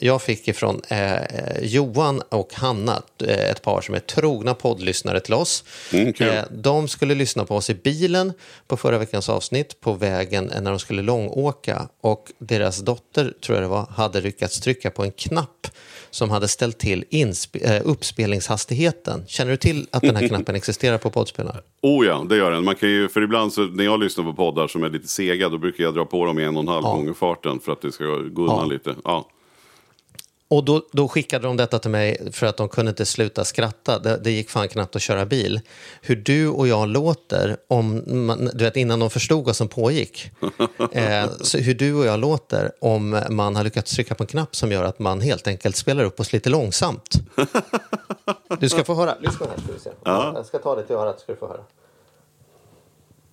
Jag fick ifrån eh, Johan och Hanna, eh, ett par som är trogna poddlyssnare till oss. Mm, kul. eh, de skulle lyssna på oss i bilen på förra veckans avsnitt på vägen när de skulle långåka. Och deras dotter, tror jag det var, hade lyckats trycka på en knapp som hade ställt till eh, uppspelningshastigheten. Känner du till att den här knappen existerar på poddspelare? Oh ja, det gör den. Man kan ju, för ibland så, när jag lyssnar på poddar som är lite sega, då brukar jag dra på dem i en och en halv gånger farten för att det ska gå undan Ja. lite. Ja. Och då, då skickade de detta till mig för att de kunde inte sluta skratta. Det, det gick fan knappt att köra bil. Hur du och jag låter, om man, du vet, innan de förstod vad som pågick. eh, så hur du och jag låter om man har lyckats trycka på en knapp som gör att man helt enkelt spelar upp oss lite långsamt. Du ska få höra. Lyssna här ska du se. Jag ska ta det till örat ska du få höra.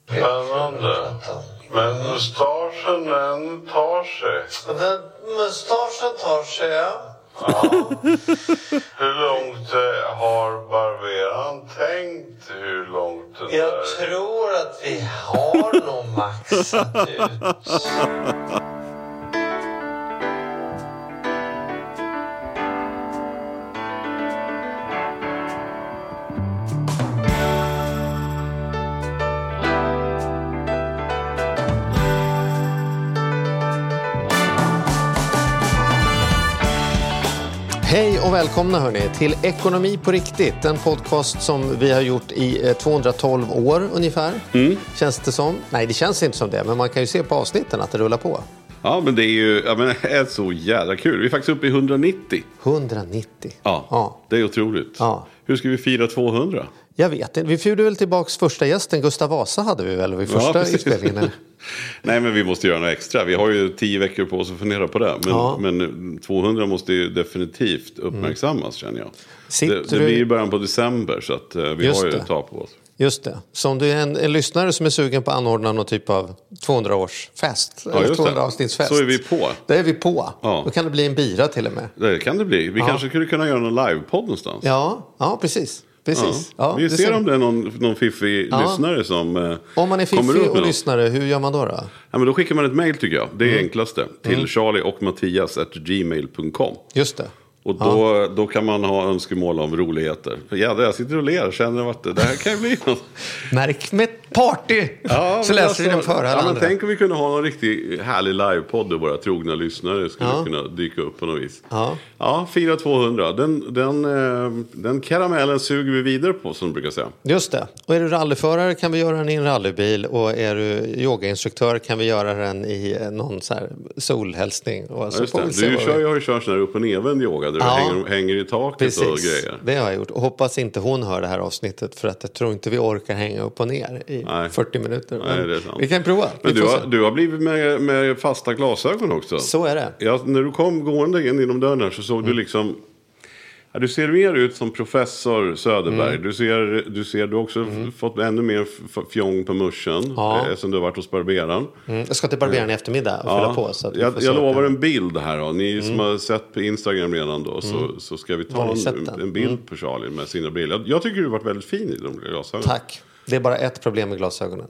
Spännande. Men mustaschen den tar sig. Den mustaschen tar sig, ja. Hur långt eh, har barberaren tänkt hur långt den Jag där... tror att vi har nog maxat ut. Och välkomna hörni till Ekonomi på riktigt. En podcast som vi har gjort i eh, 212 år ungefär. Känns det som? Nej, det känns inte som det. Men man kan ju se på avsnitten att det rullar på. ja, men det är ju ja, men det är så jävla kul. Vi är faktiskt uppe i 190. 190. Ja, Ja. det är otroligt. Ja. Hur ska vi fira 200? Jag vet inte. Vi fjorde väl tillbaks första gästen. Gustav Vasa hade vi väl vid första precis. inspelningen? eller? Nej, men vi måste göra något extra. Vi har ju tio veckor på oss att fundera på det. Men, Ja. men 200 måste ju definitivt uppmärksammas känner jag. Sitter Det, det du- blir ju början på december så att, eh, vi Just har ju det. ett tag på oss. Just det. Så om du är en, en lyssnare som är sugen på att anordna någon typ av 200-årsfest. eller just det. 200-avsnittsfest. Så är vi på. Då är vi på. Ja. Då kan det bli en bira till och med. Det kan det bli. Vi kanske skulle kunna göra någon livepodd någonstans. Ja, ja precis. Precis. Ja. Ja, vi ser ser. om det är någon, någon fiffig Ja. lyssnare som eh, Om man är fiffig och något. lyssnare, hur gör man då? då? Ja, men då skickar man ett mail tycker jag. Det är Mm. enklaste. Till charlie och Mattias gmail.com. Just det. Och då, då kan man ha önskemål om roligheter. För jädrar, jag sitter och ler känner att det här kan ju bli något. Märk med party! Ja, så läser vi den före alla ja, andra. Tänk om vi kunde ha någon riktigt härlig livepodd där våra trogna lyssnare skulle Ja. kunna dyka upp på något vis. Ja. ja 4 200. Den, den, eh, den karamellen suger vi vidare på som de brukar säga. Just det. Och är du rallyförare kan vi göra den i en rallybil och är du yogainstruktör kan vi göra den i eh, någon så här solhälsning. Och Ja, så just det. Du kör, jag har ju kört sån här upp och nervänd yoga där Ja. du hänger, hänger i taket och Precis, grejer. det har jag gjort. Och hoppas inte hon hör det här avsnittet för att jag tror inte vi orkar hänga upp och ner i Nej. 40 minuter. Nej, det är sant. Vi kan prova. Men du har, se. du har blivit med, med fasta glasögon också. Så är det. Ja, när du kom gående in genom dörren så såg Mm. du liksom... Ja, du ser mer ut som professor Söderberg. Mm. Du, ser, du ser, du har också fått ännu mer fjong på muschen. Ja. Eh, sen du har varit hos barberaren. Mm. Jag ska till barberaren i eftermiddag och fylla på. Så jag jag lovar en bild här då. Ni som har sett på Instagram redan då. Så, så ska vi Mm. Ta en, en bild Mm. på Charlie med sina brillor. Jag, jag tycker du har varit väldigt fin i de glasögonen. Tack. Det är bara ett problem med glasögonen.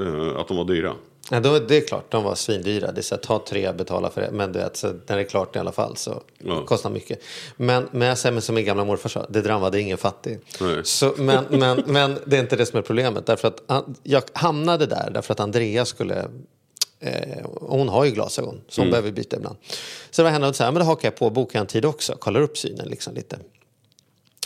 Eh, att de var dyra. Ja, då, det är klart, de var svindyra. Det är så här, ta tre, betala för det. Men du vet, så när det är klart i alla fall så Ja. kostar mycket. Men, men jag säger men som min gamla morfar sa, det drabbade ingen fattig. Nej. Så, men, men, men det är inte det som är problemet. Därför att han, jag hamnade där därför att Andrea skulle Eh, hon har ju glasögon, så hon behöver byta ibland. Så det var henne och så här, men då hakar jag på, bokar en tid också, kollar upp synen liksom lite.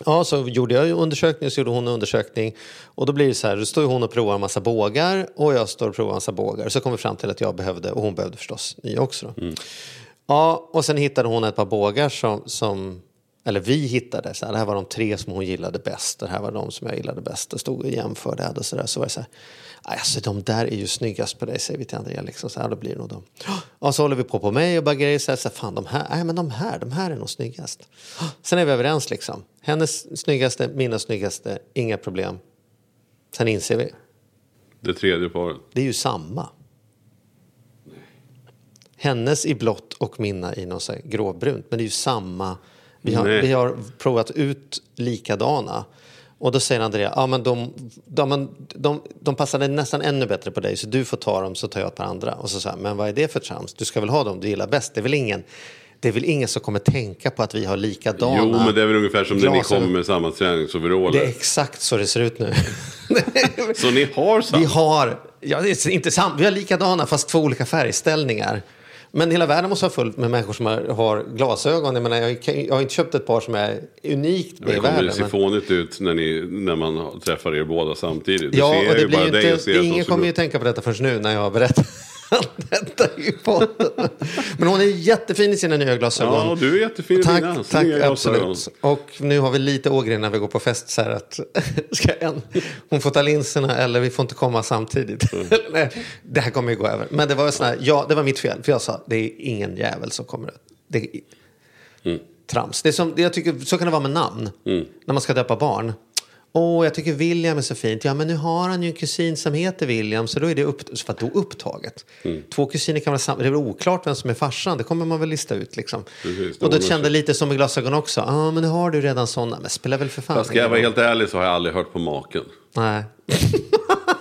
Ja, så gjorde jag undersökning, så gjorde hon en undersökning. Och då blir det så här, då står hon och provar en massa bågar och jag står och provar en massa bågar. Så kom vi fram till att jag behövde, och hon behövde förstås nya också då. Ja, och sen hittade hon ett par bågar som, som eller vi hittade, så här, det här var de tre som hon gillade bäst, det här var de som jag gillade bäst. Och stod och jämförde och så där. Så var det så här, "Aj, alltså de där är ju snyggast på dig, säger vi till Andrea. Liksom, så här, då blir det nog de. Och så håller vi på på mig och bara grejer så här, så här, fan de här, nej men de här, de här är nog snyggast. Sen är vi överens liksom. Hennes snyggaste, mina snyggaste, inga problem. Sen inser vi, Det tredje paret. Det är ju samma. Hennes i blått och mina i något gråbrunt. Men det är ju samma. Vi har, Nej. vi har provat ut likadana. Och då säger Andrea, ja men de, de, de, de, de passade nästan ännu bättre på dig så du får ta dem så tar jag ett par andra. Och så jag, men vad är det för trams? Du ska väl ha dem du gillar bäst? Det är väl ingen, det är väl ingen som kommer tänka på att vi har likadana Jo, men det är väl ungefär som när ni kommer med samma träningsoveraller. Det är exakt så det ser ut nu. Så ni har samma? Vi har, ja, det är inte sant, vi har likadana fast två olika färgställningar. Men hela världen måste ha fullt med människor som har, har glasögon. Jag, menar, jag, kan- jag har inte köpt ett par som är unikt med Det i kommer världen. ju se men- fånigt ut när, ni, när man träffar er båda samtidigt. Ja, ser och det ju blir bara ju dig och inte, ser ingen kommer ju tänka på detta förrän nu när jag har berättat detta i podden. Men hon är jättefin i sina nya glasögon. Ja, du är jättefin i Tack, dina. tack Nya absolut. Och nu har vi lite ågren när vi går på fest så här att ska en, hon får ta linserna eller vi får inte komma samtidigt. Mm. Nej, det här kommer ju gå över. Men det var sån här, ja, det var mitt fel. För jag sa, det är ingen jävel som kommer. Det Mm. trams. Det är som, det jag tycker, så kan det vara med namn. När man ska döpa barn. Åh, jag tycker William är så fint. Ja, men nu har han ju en kusin som heter William, så då är det upp, för att då upptaget. Mm. Två kusiner kan vara samma. Det är väl oklart vem som är farsan. Det kommer man väl lista ut liksom. Precis, det och då kände sig. lite som med glasögon också. Ja, ah, men nu har du redan sådana. Men spelar väl för fan Fast ska jag vara helt ärlig så har jag aldrig hört på maken. Nej.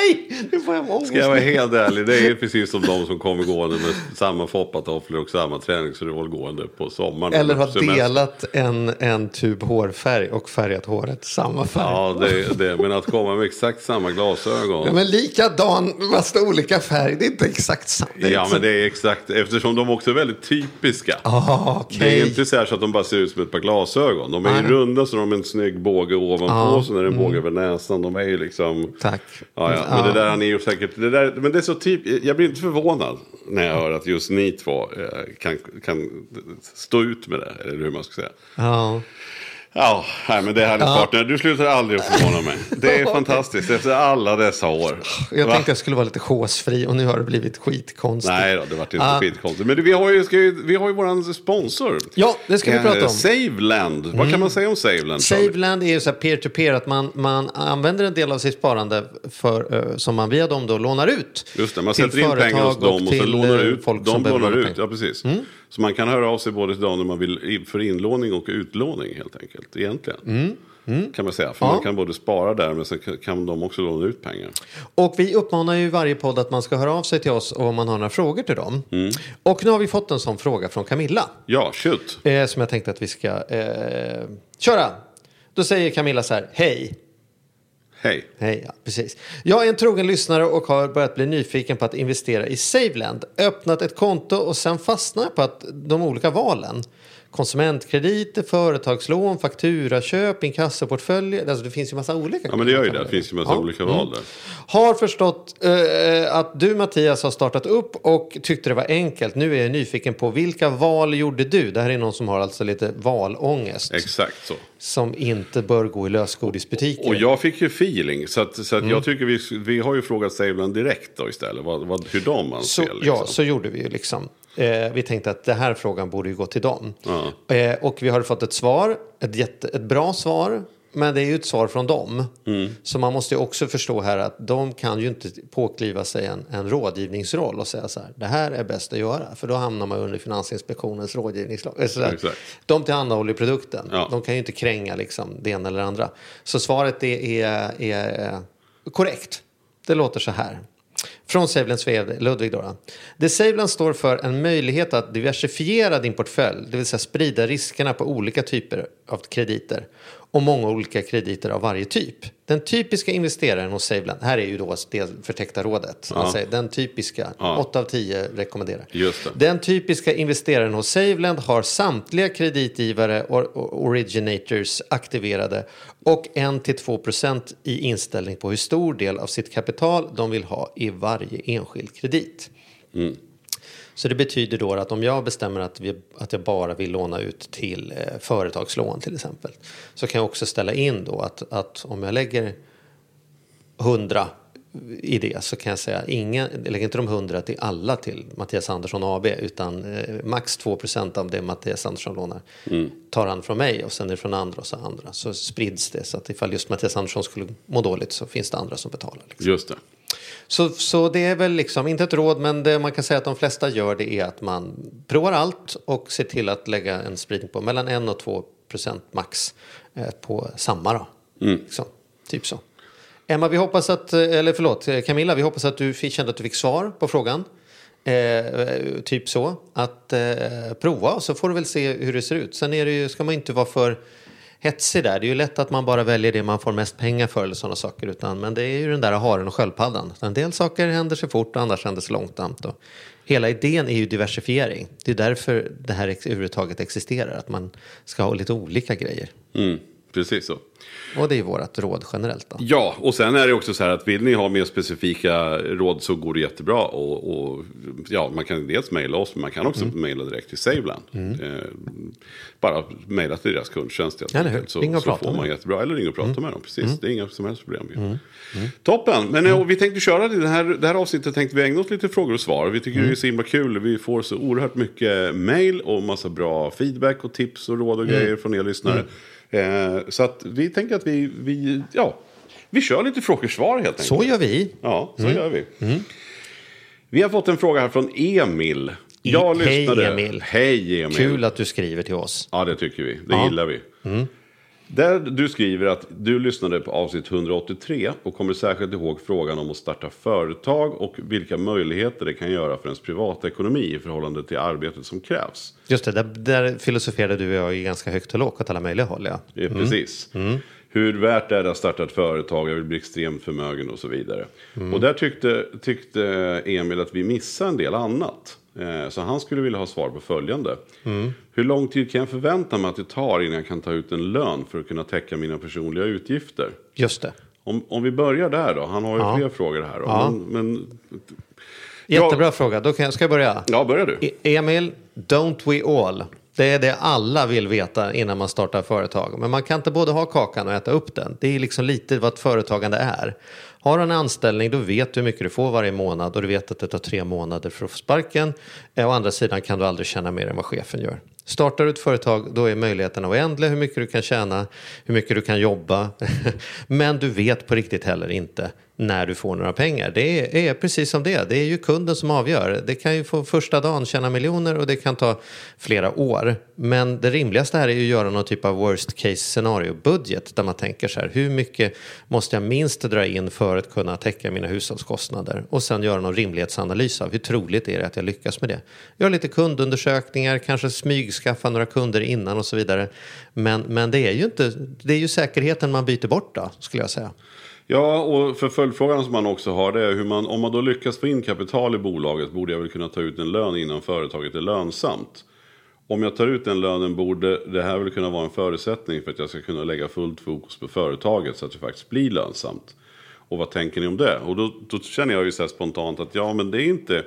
Nej, nu får jag ångest. Ska jag vara helt ärlig, det är precis som de som kommer gående med samma foppatofflor och samma träningsoverall gående på sommaren. Eller har semester. delat en, en tub hårfärg och färgat håret samma färg. Ja, det, det, men att komma med exakt samma glasögon. Ja, men likadan fast olika färg, det är inte exakt samma. Det Ja, men det är exakt, eftersom de också är väldigt typiska. Ah, Det okej. är inte så, så att de bara ser ut som ett par glasögon. De är ju Nej. runda så de har en snygg båge ovanpå. Ja, Så när det är en båge över näsan. De är ju liksom... Tack. Ja, ja. Men det där har ni ju säkert... Det där, men det är så typ... Jag blir inte förvånad när jag hör att just ni två eh, kan, kan stå ut med det. Eller hur man ska säga. Ja. Ja, nej, men det är härligt partner. Du slutar aldrig att förvåna mig. Det är fantastiskt efter alla dessa år. Jag Va? tänkte jag skulle vara lite chosefri och nu har det blivit skitkonstigt. Nej då, det vart inte Ah. skitkonstigt. Men vi har ju, ju, vi har ju våran sponsor. Ja, det ska vi Eh, prata om. Mm. Saveland. Vad kan man säga om Saveland? Saveland är ju så här peer-to-peer, att man, man använder en del av sitt sparande för, eh, som man via dem då lånar ut. Just det, man sätter in pengar hos dem och sen till, lånar eh, ut. folk de som lånar låna ut, ja precis. Så man kan höra av sig både till dem när man vill för inlåning och utlåning helt enkelt. Egentligen. Kan man säga. För Ja. man kan både spara där men sen kan- de också låna ut pengar. Och vi uppmanar ju varje podd att man ska höra av sig till oss om man har några frågor till dem. Mm. Och nu har vi fått en sån fråga från Camilla. Ja, shoot. Eh, som jag tänkte att vi ska eh, köra. Då säger Camilla så här, hej. Hej. Hej, ja, precis. Jag är en trogen lyssnare och har börjat bli nyfiken på att investera i Saveland. Öppnat ett konto och sen fastnar jag på att de olika valen. Konsumentkrediter, företagslån, fakturaköp, inkassoportföljer. Alltså det finns ju massa olika. Ja men det gör ju det. Det finns ju massa Ja. olika val där. Har förstått eh, att du Mattias har startat upp och tyckte det var enkelt. Nu är jag nyfiken på vilka val gjorde du? Det här är någon som har alltså lite valångest. Exakt så. som inte bör gå i lösgodisbutiker. Och jag fick ju feeling. Så, att, så att Mm. jag tycker vi, vi har ju frågat Saveland direkt då istället. Vad, vad, hur de anser. Så, liksom. Ja, så gjorde vi ju liksom. Eh, vi tänkte att den här frågan borde ju gå till dem. Ja. Eh, och vi har fått ett svar, ett, jätte, ett bra svar. Men det är ju ett svar från dem. Mm. Så man måste ju också förstå här att de kan ju inte påkliva sig en, en rådgivningsroll och säga så här, det här är bäst att göra. För då hamnar man under Finansinspektionens rådgivningslag. Eh. Exakt. De tillhandahåller produkten. Ja. De kan ju inte kränga liksom, det ena eller andra. Så svaret är, är, är eh, korrekt. Det låter så här. Från Savelands vd Ludvig då. Det Saveland står för en möjlighet att diversifiera din portfölj, det vill säga sprida riskerna på olika typer av krediter och många olika krediter av varje typ. Den typiska investeraren hos Saveland, här är ju då det förtäckta rådet, Ja. säger, den typiska, Ja. 8 av 10 rekommenderar. Den typiska investeraren hos Saveland har samtliga kreditgivare och originators aktiverade och 1-2% i inställning på hur stor del av sitt kapital de vill ha i varje enskild kredit. Så det betyder då att om jag bestämmer att, vi, att jag bara vill låna ut till eh, företagslån till exempel så kan jag också ställa in då att, att om jag lägger 100 i det så kan jag säga ingen, jag lägger inte de 100 till alla till Mattias Andersson AB utan eh, max 2% av det Mattias Andersson lånar tar han från mig och sen är det från andra och så andra så sprids det så att ifall just Mattias Andersson skulle må dåligt så finns det andra som betalar. Liksom. Just det. Så, så det är väl liksom, inte ett råd, men det man kan säga att de flesta gör det är att man provar allt och ser till att lägga en spridning på mellan 1 och 2 procent max eh, på samma då. Liksom, typ så. Emma, vi hoppas att, eh, eller förlåt, eh, Camilla, vi hoppas att du fick, kände att du fick svar på frågan. Eh, typ så, att eh, prova och så får du väl se hur det ser ut. Sen är det ju, ska man inte vara för hetsig där. Det är ju lätt att man bara väljer det man får mest pengar för eller sådana saker. Utan, men det är ju den där haren och sköldpaddan. En del saker händer sig fort och andra händer sig långsamt. Och hela idén är ju diversifiering. Det är därför det här överhuvudtaget existerar. Att man ska ha lite olika grejer. Mm, precis så. Och det är vårt råd generellt. Då. Ja, och sen är det också så här att vill ni ha mer specifika råd så går det jättebra. Och, och ja, man kan dels mejla oss, men man kan också Mm. mejla direkt till Saveland. Eh, bara mejla till deras kundtjänst helt Eller hur? Så, Ring och så får med man. Mm. jättebra. Eller ringa och prata med dem, precis. Det är inga som helst problem. ju. Toppen, men eh, och vi tänkte köra det här, det här avsnittet tänkte vi ägna oss lite frågor och svar. Vi tycker Mm. det är så himla kul. Vi får så oerhört mycket mejl och massa bra feedback och tips och råd och Mm. grejer från er lyssnare. Eh, så att vi tänker att vi, vi, ja, vi kör lite frågor och svar helt enkelt. Så gör vi. Ja, så gör vi. Vi har fått en fråga här från Emil. Jag Hej, lyssnade. Emil. Hej Emil. Kul att du skriver till oss. Ja, det tycker vi. Det Ja. gillar vi. Där du skriver att du lyssnade på avsnitt 183 och kommer särskilt ihåg frågan om att starta företag och vilka möjligheter det kan göra för ens privatekonomi i förhållande till arbetet som krävs. Just det, där, där filosoferade du och jag i ganska högt och lågt åt alla möjliga håll. Ja. Det är Precis. Hur värt är det att starta ett företag, jag vill bli extremt förmögen och så vidare. Och där tyckte, tyckte Emil att vi missade en del annat. Eh, Så han skulle vilja ha svar på följande. Hur lång tid kan jag förvänta mig att det tar innan jag kan ta ut en lön för att kunna täcka mina personliga utgifter? Just det. Om, om vi börjar där då, han har ju Ja. fler frågor här. Då. Ja. Men, men, Jättebra fråga. Då kan jag, ska jag börja? ja, börja du. E- Emil, don't we all? Det är det alla vill veta innan man startar företag. Men man kan inte både ha kakan och äta upp den. Det är liksom lite vad ett företagande är. Har du en anställning då vet du hur mycket du får varje månad och du vet att det tar tre månader för att få sparken. Eh, å andra sidan kan du aldrig tjäna mer än vad chefen gör. Startar du ett företag då är möjligheterna oändliga hur mycket du kan tjäna, hur mycket du kan jobba. Men du vet på riktigt heller inte när du får några pengar. Det är, är precis som det. Det är ju kunden som avgör. Det kan ju få första dagen tjäna miljoner och det kan ta flera år. Men det rimligaste här är ju att göra någon typ av worst case scenario budget där man tänker så här hur mycket måste jag minst dra in för att kunna täcka mina hushållskostnader och sen göra någon rimlighetsanalys av hur troligt är det att jag lyckas med det. Göra lite kundundersökningar, kanske smygskaffa några kunder innan och så vidare. Men, men det är ju inte, det är ju säkerheten man byter bort då, skulle jag säga. Ja, och för följdfrågan som man också har det är hur man, om man då lyckas få in kapital i bolaget borde jag väl kunna ta ut en lön innan företaget är lönsamt. Om jag tar ut den lönen borde det här väl kunna vara en förutsättning för att jag ska kunna lägga fullt fokus på företaget så att det faktiskt blir lönsamt. Och vad tänker ni om det? Och då, då känner jag ju så här spontant att ja, men det är inte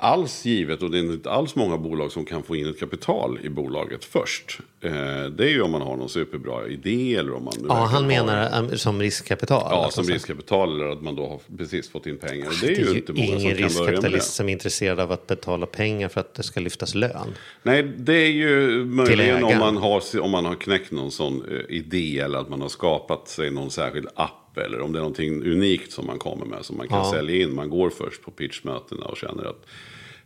alls givet och det är inte alls många bolag som kan få in ett kapital i bolaget först. Eh, det är ju om man har någon superbra idé eller om man... Ja, han menar um, som riskkapital. Ja, alltså, som riskkapital eller att man då har precis fått in pengar. Det är Det är ju ju inte många som ingen det. riskkapitalist som är intresserad av att betala pengar för att det ska lyftas lön. Nej, det är ju möjligen om man, har, om man har knäckt någon sån eh, idé eller att man har skapat sig någon särskild app. Eller om det är någonting unikt som man kommer med som man kan Ja. sälja in. Man går först på pitchmötena och känner att...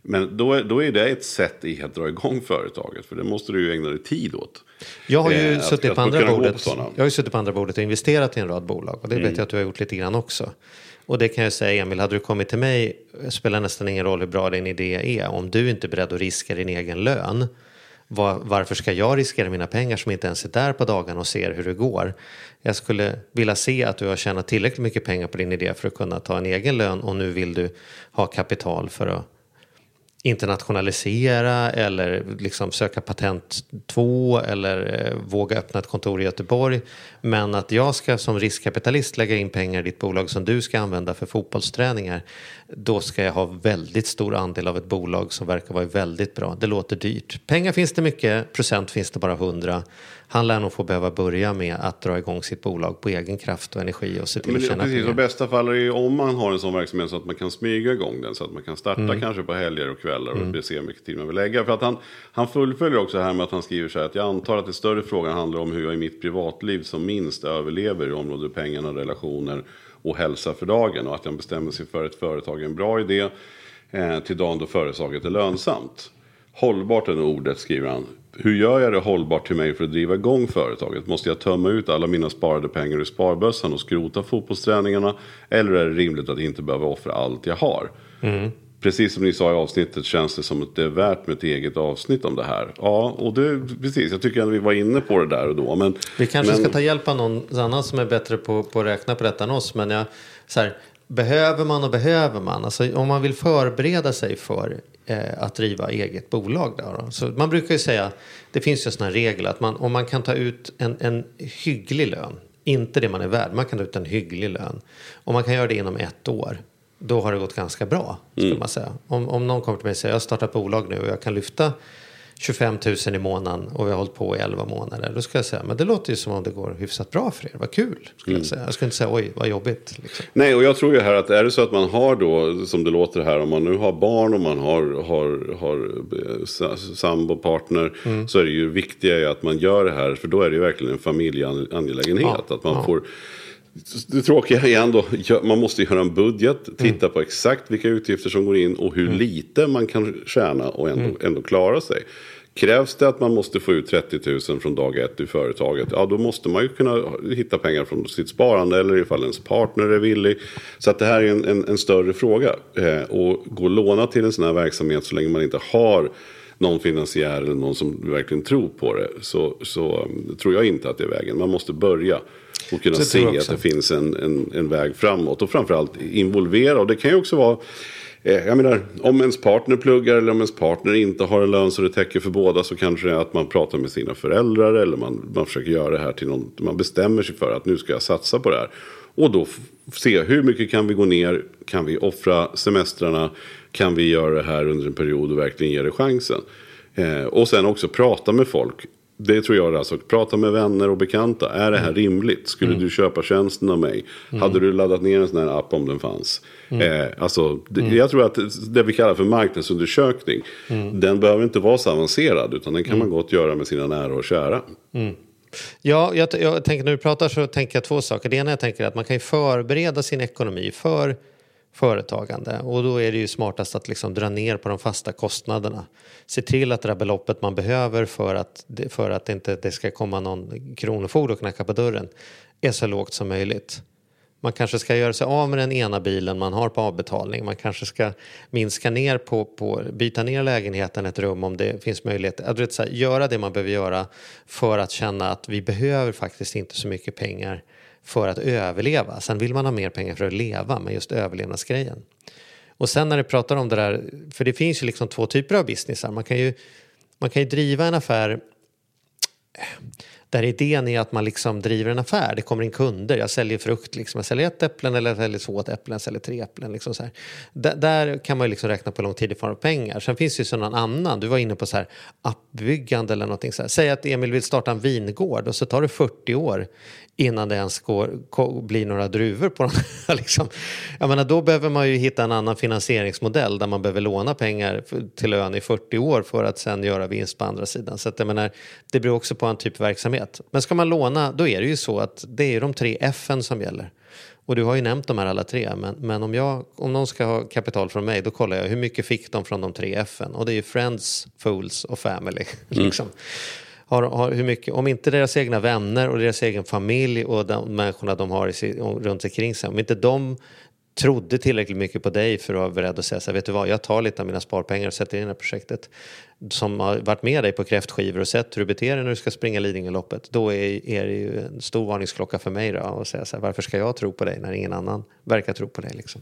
Men då är, då är det ett sätt i att dra igång företaget. För det måste du ju ägna dig tid åt. Jag har ju Eh, suttit att på andra bordet. Jag har ju suttit på andra bordet och investerat i en rad bolag. Och det Mm. vet jag att du har gjort lite grann också. Och det kan jag säga, Emil, hade du kommit till mig spelar nästan ingen roll hur bra din idé är. Om du inte är beredd att riska din egen lön. Var, varför ska jag riskera mina pengar som inte ens är där på dagen och ser hur det går? Jag skulle vilja se att du har tjänat tillräckligt mycket pengar på din idé för att kunna ta en egen lön och nu vill du ha kapital för att internationalisera eller liksom söka patent 2 eller eh, våga öppna ett kontor i Göteborg. Men att jag ska som riskkapitalist lägga in pengar i ditt bolag som du ska använda för fotbollsträningar. Då ska jag ha väldigt stor andel av ett bolag som verkar vara väldigt bra. Det låter dyrt. Pengar finns det mycket, procent finns det bara 100. Han lär nog få behöva börja med att dra igång sitt bolag på egen kraft och energi och se till Men att det, tjäna precis, och pengar. bästa fall är det om man har en sån verksamhet så att man kan smyga igång den. Så att man kan starta Mm. kanske på helger och kvällar och se hur mycket tid man vill lägga. För att han, han fullföljer också här med att han skriver så här att jag antar att den större frågan handlar om hur jag i mitt privatliv som minst överlever i området pengarna, relationer och hälsa för dagen. Och att han bestämmer sig för ett företag är en bra idé eh, till dagen då företaget är lönsamt. Hållbart är nog ordet, skriver han. Hur gör jag det hållbart till mig för att driva igång företaget? Måste jag tömma ut alla mina sparade pengar i sparbössan och skrota fotbollsträningarna? Eller är det rimligt att inte behöva offra allt jag har? Mm. Precis som ni sa i avsnittet känns det som att det är värt med ett eget avsnitt om det här. Ja, och det, precis. Jag tycker att vi var inne på det där och då. Men, Vi kanske men, ska ta hjälp av någon annan som är bättre på, på att räkna på detta än oss. Men jag, så här, behöver man och behöver man? Alltså, om man vill förbereda sig för eh, att driva eget bolag. Då, då. Så man brukar ju säga, det finns ju här regel att man, om man kan ta ut en, en hygglig lön, inte det man är värd, man kan ta ut en hygglig lön. Om man kan göra det inom ett år, då har det gått ganska bra. Skulle man säga. Om, om någon kommer till mig och säger, jag har startat bolag nu och jag kan lyfta 25 000 i månaden och vi har hållit på i 11 månader. Då ska jag säga, men det låter ju som om det går hyfsat bra för er. Vad kul, skulle jag säga. Jag skulle inte säga, oj, vad jobbigt. Liksom. Nej, och jag tror ju här att är det så att man har då, som det låter här, om man nu har barn och man har, har, har eh, sa- sambo, partner, Mm. så är det ju viktiga att man gör det här, för då är det ju verkligen en familjeangelägenhet. Ja, att man ja. får det tråkiga är ändå, man måste göra en budget, titta på exakt vilka utgifter som går in och hur lite man kan tjäna och ändå, ändå klara sig. Krävs det att man måste få ut 30 000 från dag ett i företaget, ja då måste man ju kunna hitta pengar från sitt sparande eller ifall ens partner är villig. Så att det här är en, en, en större fråga. Eh, och gå och låna till en sån här verksamhet så länge man inte har någon finansiär eller någon som verkligen tror på det så, så um, tror jag inte att det är vägen. Man måste börja och kunna se att det finns en, en, en väg framåt. Och framförallt involvera. Och det kan ju också vara eh, jag menar, om ens partner pluggar eller om ens partner inte har en lön så det täcker för båda så kanske det är att man pratar med sina föräldrar eller man, man försöker göra det här till någon, man bestämmer sig för att nu ska jag satsa på det här. Och då se hur mycket kan vi gå ner, kan vi offra semestrarna, kan vi göra det här under en period och verkligen ge det chansen. Eh, och sen också prata med folk. Det tror jag alltså, prata med vänner och bekanta. Är det här rimligt? Skulle du köpa tjänsten av mig? Hade du laddat ner en sån här app om den fanns? Eh, alltså, det, Jag tror att det vi kallar för marknadsundersökning, den behöver inte vara så avancerad. Utan den kan man gott göra med sina nära och kära. Ja, jag, jag tänker när du pratar så tänker jag två saker. Det ena jag tänker är att man kan ju förbereda sin ekonomi för företagande och då är det ju smartast att liksom dra ner på de fasta kostnaderna. Se till att det där beloppet man behöver för att, det- för att inte det ska komma någon kronofogde och knacka på dörren är så lågt som möjligt. Man kanske ska göra sig av med den ena bilen man har på avbetalning. Man kanske ska minska ner på, på byta ner lägenheten ett rum om det finns möjlighet. Att, vet, så här, göra det man behöver göra för att känna att vi behöver faktiskt inte så mycket pengar för att överleva. Sen vill man ha mer pengar för att leva, men just överlevnadsgrejen. Och sen när du pratar om det där, för det finns ju liksom två typer av businessar. Man kan ju, man kan ju driva en affär där idén är att man liksom driver en affär. Det kommer in kunder. Jag säljer frukt. Liksom. Jag säljer ett äpplen eller jag säljer två äpplen. Jag säljer tre äpplen. Liksom så här. Där, där kan man ju liksom räkna på hur lång tid det får av pengar. Sen finns det ju någon annan. Du var inne på så här appbyggande eller någonting. Så här. Säg att Emil vill starta en vingård och så tar det 40 år innan det ens går, blir några druvor på den. liksom. Jag menar, då behöver man ju hitta en annan finansieringsmodell där man behöver låna pengar till lön i 40 år för att sen göra vinst på andra sidan. Så att jag menar, det beror också på en typ av verksamhet. Men ska man låna, då är det ju så att det är de tre F som gäller. Och du har ju nämnt de här alla tre, men, men om, jag, om någon ska ha kapital från mig då kollar jag hur mycket fick de från de tre F Och det är ju Friends, Fools och Family. Liksom. Har, har, hur mycket, om inte deras egna vänner och deras egen familj och de människorna de har i, runt omkring sig, om inte de trodde tillräckligt mycket på dig för att vara beredd att säga så här, vet du vad, jag tar lite av mina sparpengar och sätter in i det här projektet som har varit med dig på kräftskivor och sett hur du beter dig när du ska springa Lidingöloppet, då är, är det ju en stor varningsklocka för mig då och säga så här, varför ska jag tro på dig när ingen annan verkar tro på dig liksom.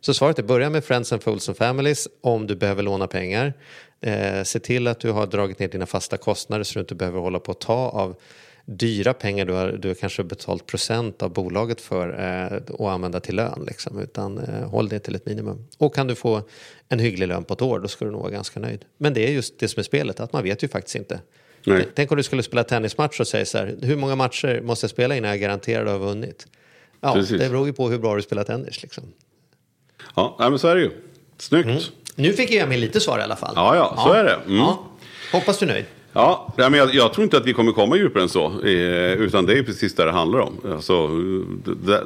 Så svaret är, börja med Friends and Fools and Families om du behöver låna pengar. Eh, se till att du har dragit ner dina fasta kostnader så du inte behöver hålla på att ta av dyra pengar du har, du har kanske betalt procent av bolaget för eh, och använda till lön. Liksom, utan eh, håll det till ett minimum. Och kan du få en hygglig lön på ett år då ska du nog vara ganska nöjd. Men det är just det som är spelet, att man vet ju faktiskt inte. Nej. Tänk om du skulle spela tennismatch och säga så här, hur många matcher måste jag spela innan jag garanterar att ha vunnit? Ja, Precis. det beror ju på hur bra du spelar tennis. Liksom. Ja, men så är det ju. Snyggt. Nu fick jag med lite svar i alla fall. Ja, ja, så är det. Mm. Ja. Hoppas du är nöjd. Ja, men jag, jag tror inte att vi kommer komma djupare än så. Eh, utan det är precis det det handlar om. Alltså, that,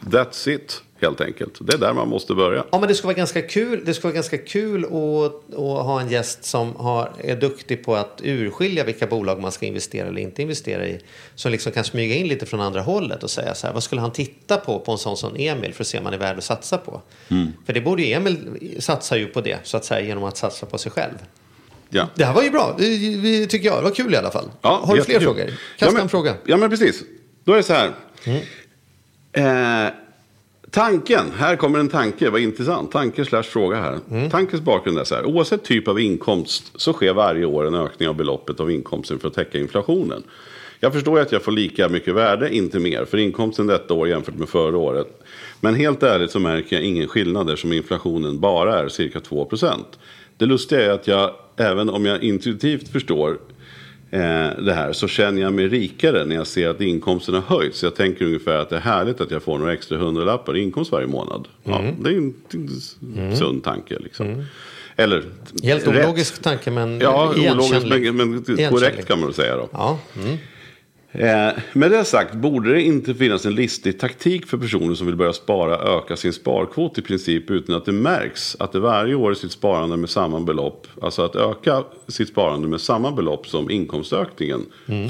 that's it, helt enkelt. Det är där man måste börja. Ja, men det skulle vara ganska kul, det skulle vara ganska kul att, att ha en gäst som har, är duktig på att urskilja vilka bolag man ska investera eller inte investera i. Som liksom kan smyga in lite från andra hållet och säga så här, vad skulle han titta på på en sån som Emil för att se om han är värd att satsa på? För det borde ju Emil satsar ju på det, så att säga, genom att satsa på sig själv. Ja. Det här var ju bra, vi, vi, tycker jag. Det var kul i alla fall. Ja, har du fler frågor? Kasta ja, men, en fråga. Ja, men precis. Då är det så här. Eh, tanken, här kommer en tanke, vad intressant. Tanke slash fråga här. Tankens bakgrund är så här. Oavsett typ av inkomst så sker varje år en ökning av beloppet av inkomsten för att täcka inflationen. Jag förstår att jag får lika mycket värde, inte mer, för inkomsten detta år jämfört med förra året. Men helt ärligt så märker jag ingen skillnad eftersom inflationen bara är cirka 2%. Det lustiga är att jag, även om jag intuitivt förstår eh, det här så känner jag mig rikare när jag ser att inkomsten har höjts. Jag tänker ungefär att det är härligt att jag får några extra hundralappar i inkomst varje månad. Ja, det är ju en sund tanke liksom. Eller Helt rätt. ologisk tanke, men Ja, igenkännlig. men, men Igenkännlig. korrekt kan man väl säga då. Ja, mm. Eh, med det sagt borde det inte finnas en listig taktik för personer som vill börja spara öka sin sparkvot i princip utan att det märks att det varje år är sitt sparande med samma belopp. Alltså att öka sitt sparande med samma belopp som inkomstökningen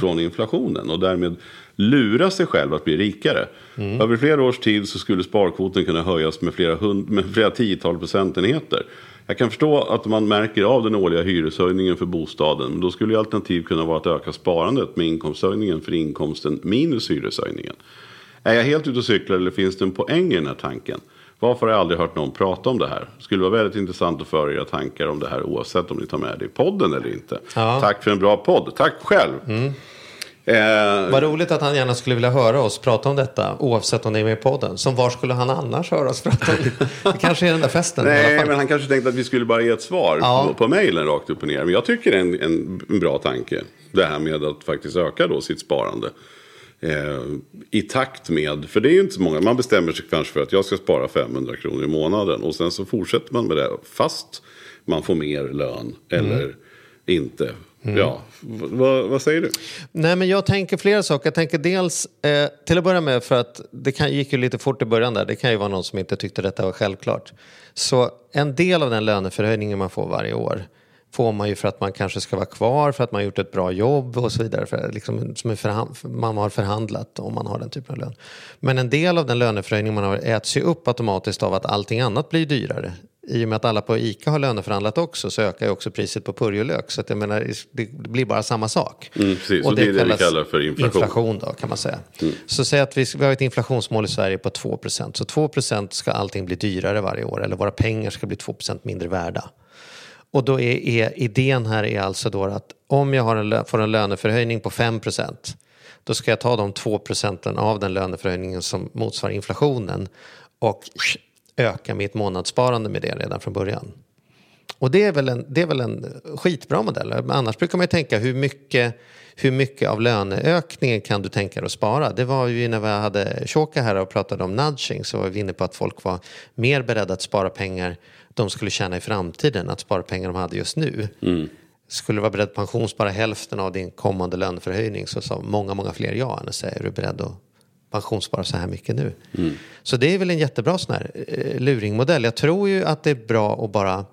från inflationen och därmed lura sig själv att bli rikare. Över flera års tid så skulle sparkvoten kunna höjas med flera, hund, med flera tiotal procentenheter. Jag kan förstå att man märker av den årliga hyreshöjningen för bostaden. Men då skulle ju alternativ kunna vara att öka sparandet med inkomsthöjningen för inkomsten minus hyreshöjningen. Är jag helt ute och cyklar eller finns det en poäng i den här tanken? Varför har jag aldrig hört någon prata om det här? Skulle vara väldigt intressant att föra era tankar om det här oavsett om ni tar med det i podden eller inte. Ja. Tack för en bra podd. Tack själv. Eh, Vad roligt att han gärna skulle vilja höra oss prata om detta oavsett om det är med i podden. Som var skulle han annars höra oss prata om det? Det kanske är den där festen Nej, men han kanske tänkte att vi skulle bara ge ett svar Ja. på, på mejlen rakt upp och ner. Men jag tycker det är en, en, en bra tanke. Det här med att faktiskt öka då sitt sparande. Eh, I takt med, för det är ju inte så många, man bestämmer sig kanske för att jag ska spara 500 kronor i månaden. Och sen så fortsätter man med det fast man får mer lön eller Mm. inte. Ja, v- vad, vad säger du? Nej, men jag tänker flera saker. Jag tänker dels, eh, till att börja med, för att det kan, gick ju lite fort i början där. Det kan ju vara någon som inte tyckte detta var självklart. Så en del av den löneförhöjningen man får varje år får man ju för att man kanske ska vara kvar, för att man har gjort ett bra jobb och så vidare. För, liksom, som man har förhandlat om man har den typen av lön. Men en del av den löneförhöjning man har äts ju upp automatiskt av att allting annat blir dyrare. I och med att alla på ICA har löneförhandlat också så ökar ju också priset på purjolök. Så att jag menar, det blir bara samma sak. Mm, precis. Och det är det vi kallar för inflation. inflation då, kan man säga. Så säg att vi, vi har ett inflationsmål i Sverige på 2% Så 2% ska allting bli dyrare varje år. Eller våra pengar ska bli 2% mindre värda. Och då är, är idén här är alltså då att om jag en, får en löneförhöjning på 5% då ska jag ta de 2 procenten av den löneförhöjningen som motsvarar inflationen och öka mitt månadssparande med det redan från början. Och det är väl en, det är väl en skitbra modell. Annars brukar man ju tänka hur mycket, hur mycket av löneökningen kan du tänka dig att spara? Det var ju när vi hade Shoka här och pratade om nudging så var vi inne på att folk var mer beredda att spara pengar de skulle tjäna i framtiden att spara pengar de hade just nu. Skulle du vara beredd att pensionsspara hälften av din kommande löneförhöjning så sa många, många fler ja än att säga är du beredd att pensionsspara så här mycket nu. Så det är väl en jättebra sån här eh, luringmodell. Jag tror ju att det är bra att bara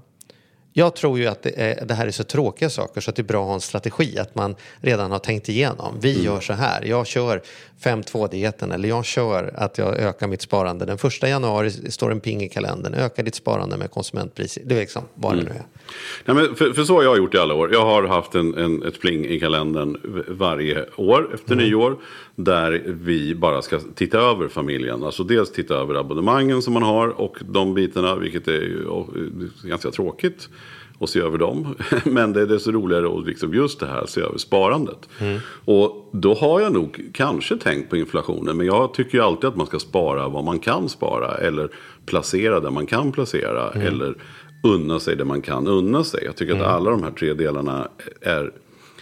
jag tror ju att det, är, det här är så tråkiga saker så att det är bra att ha en strategi. Att man redan har tänkt igenom. Vi gör så här. Jag kör 5-2-dieten eller jag kör att jag ökar mitt sparande. Den första januari står en ping i kalendern. Öka ditt sparande med konsumentpris. Det är liksom vad det nu är. Nej, men för, för så har jag gjort i alla år. Jag har haft en, en, ett pling i kalendern varje år efter nyår. Där vi bara ska titta över familjen. Alltså dels titta över abonnemangen som man har och de bitarna. Vilket är ju och, är ganska tråkigt att se över dem. Men det är desto roligare att liksom just det här se över sparandet. Och då har jag nog kanske tänkt på inflationen. Men jag tycker ju alltid att man ska spara vad man kan spara. Eller placera där man kan placera. Eller unna sig det man kan unna sig. Jag tycker att alla de här tre delarna är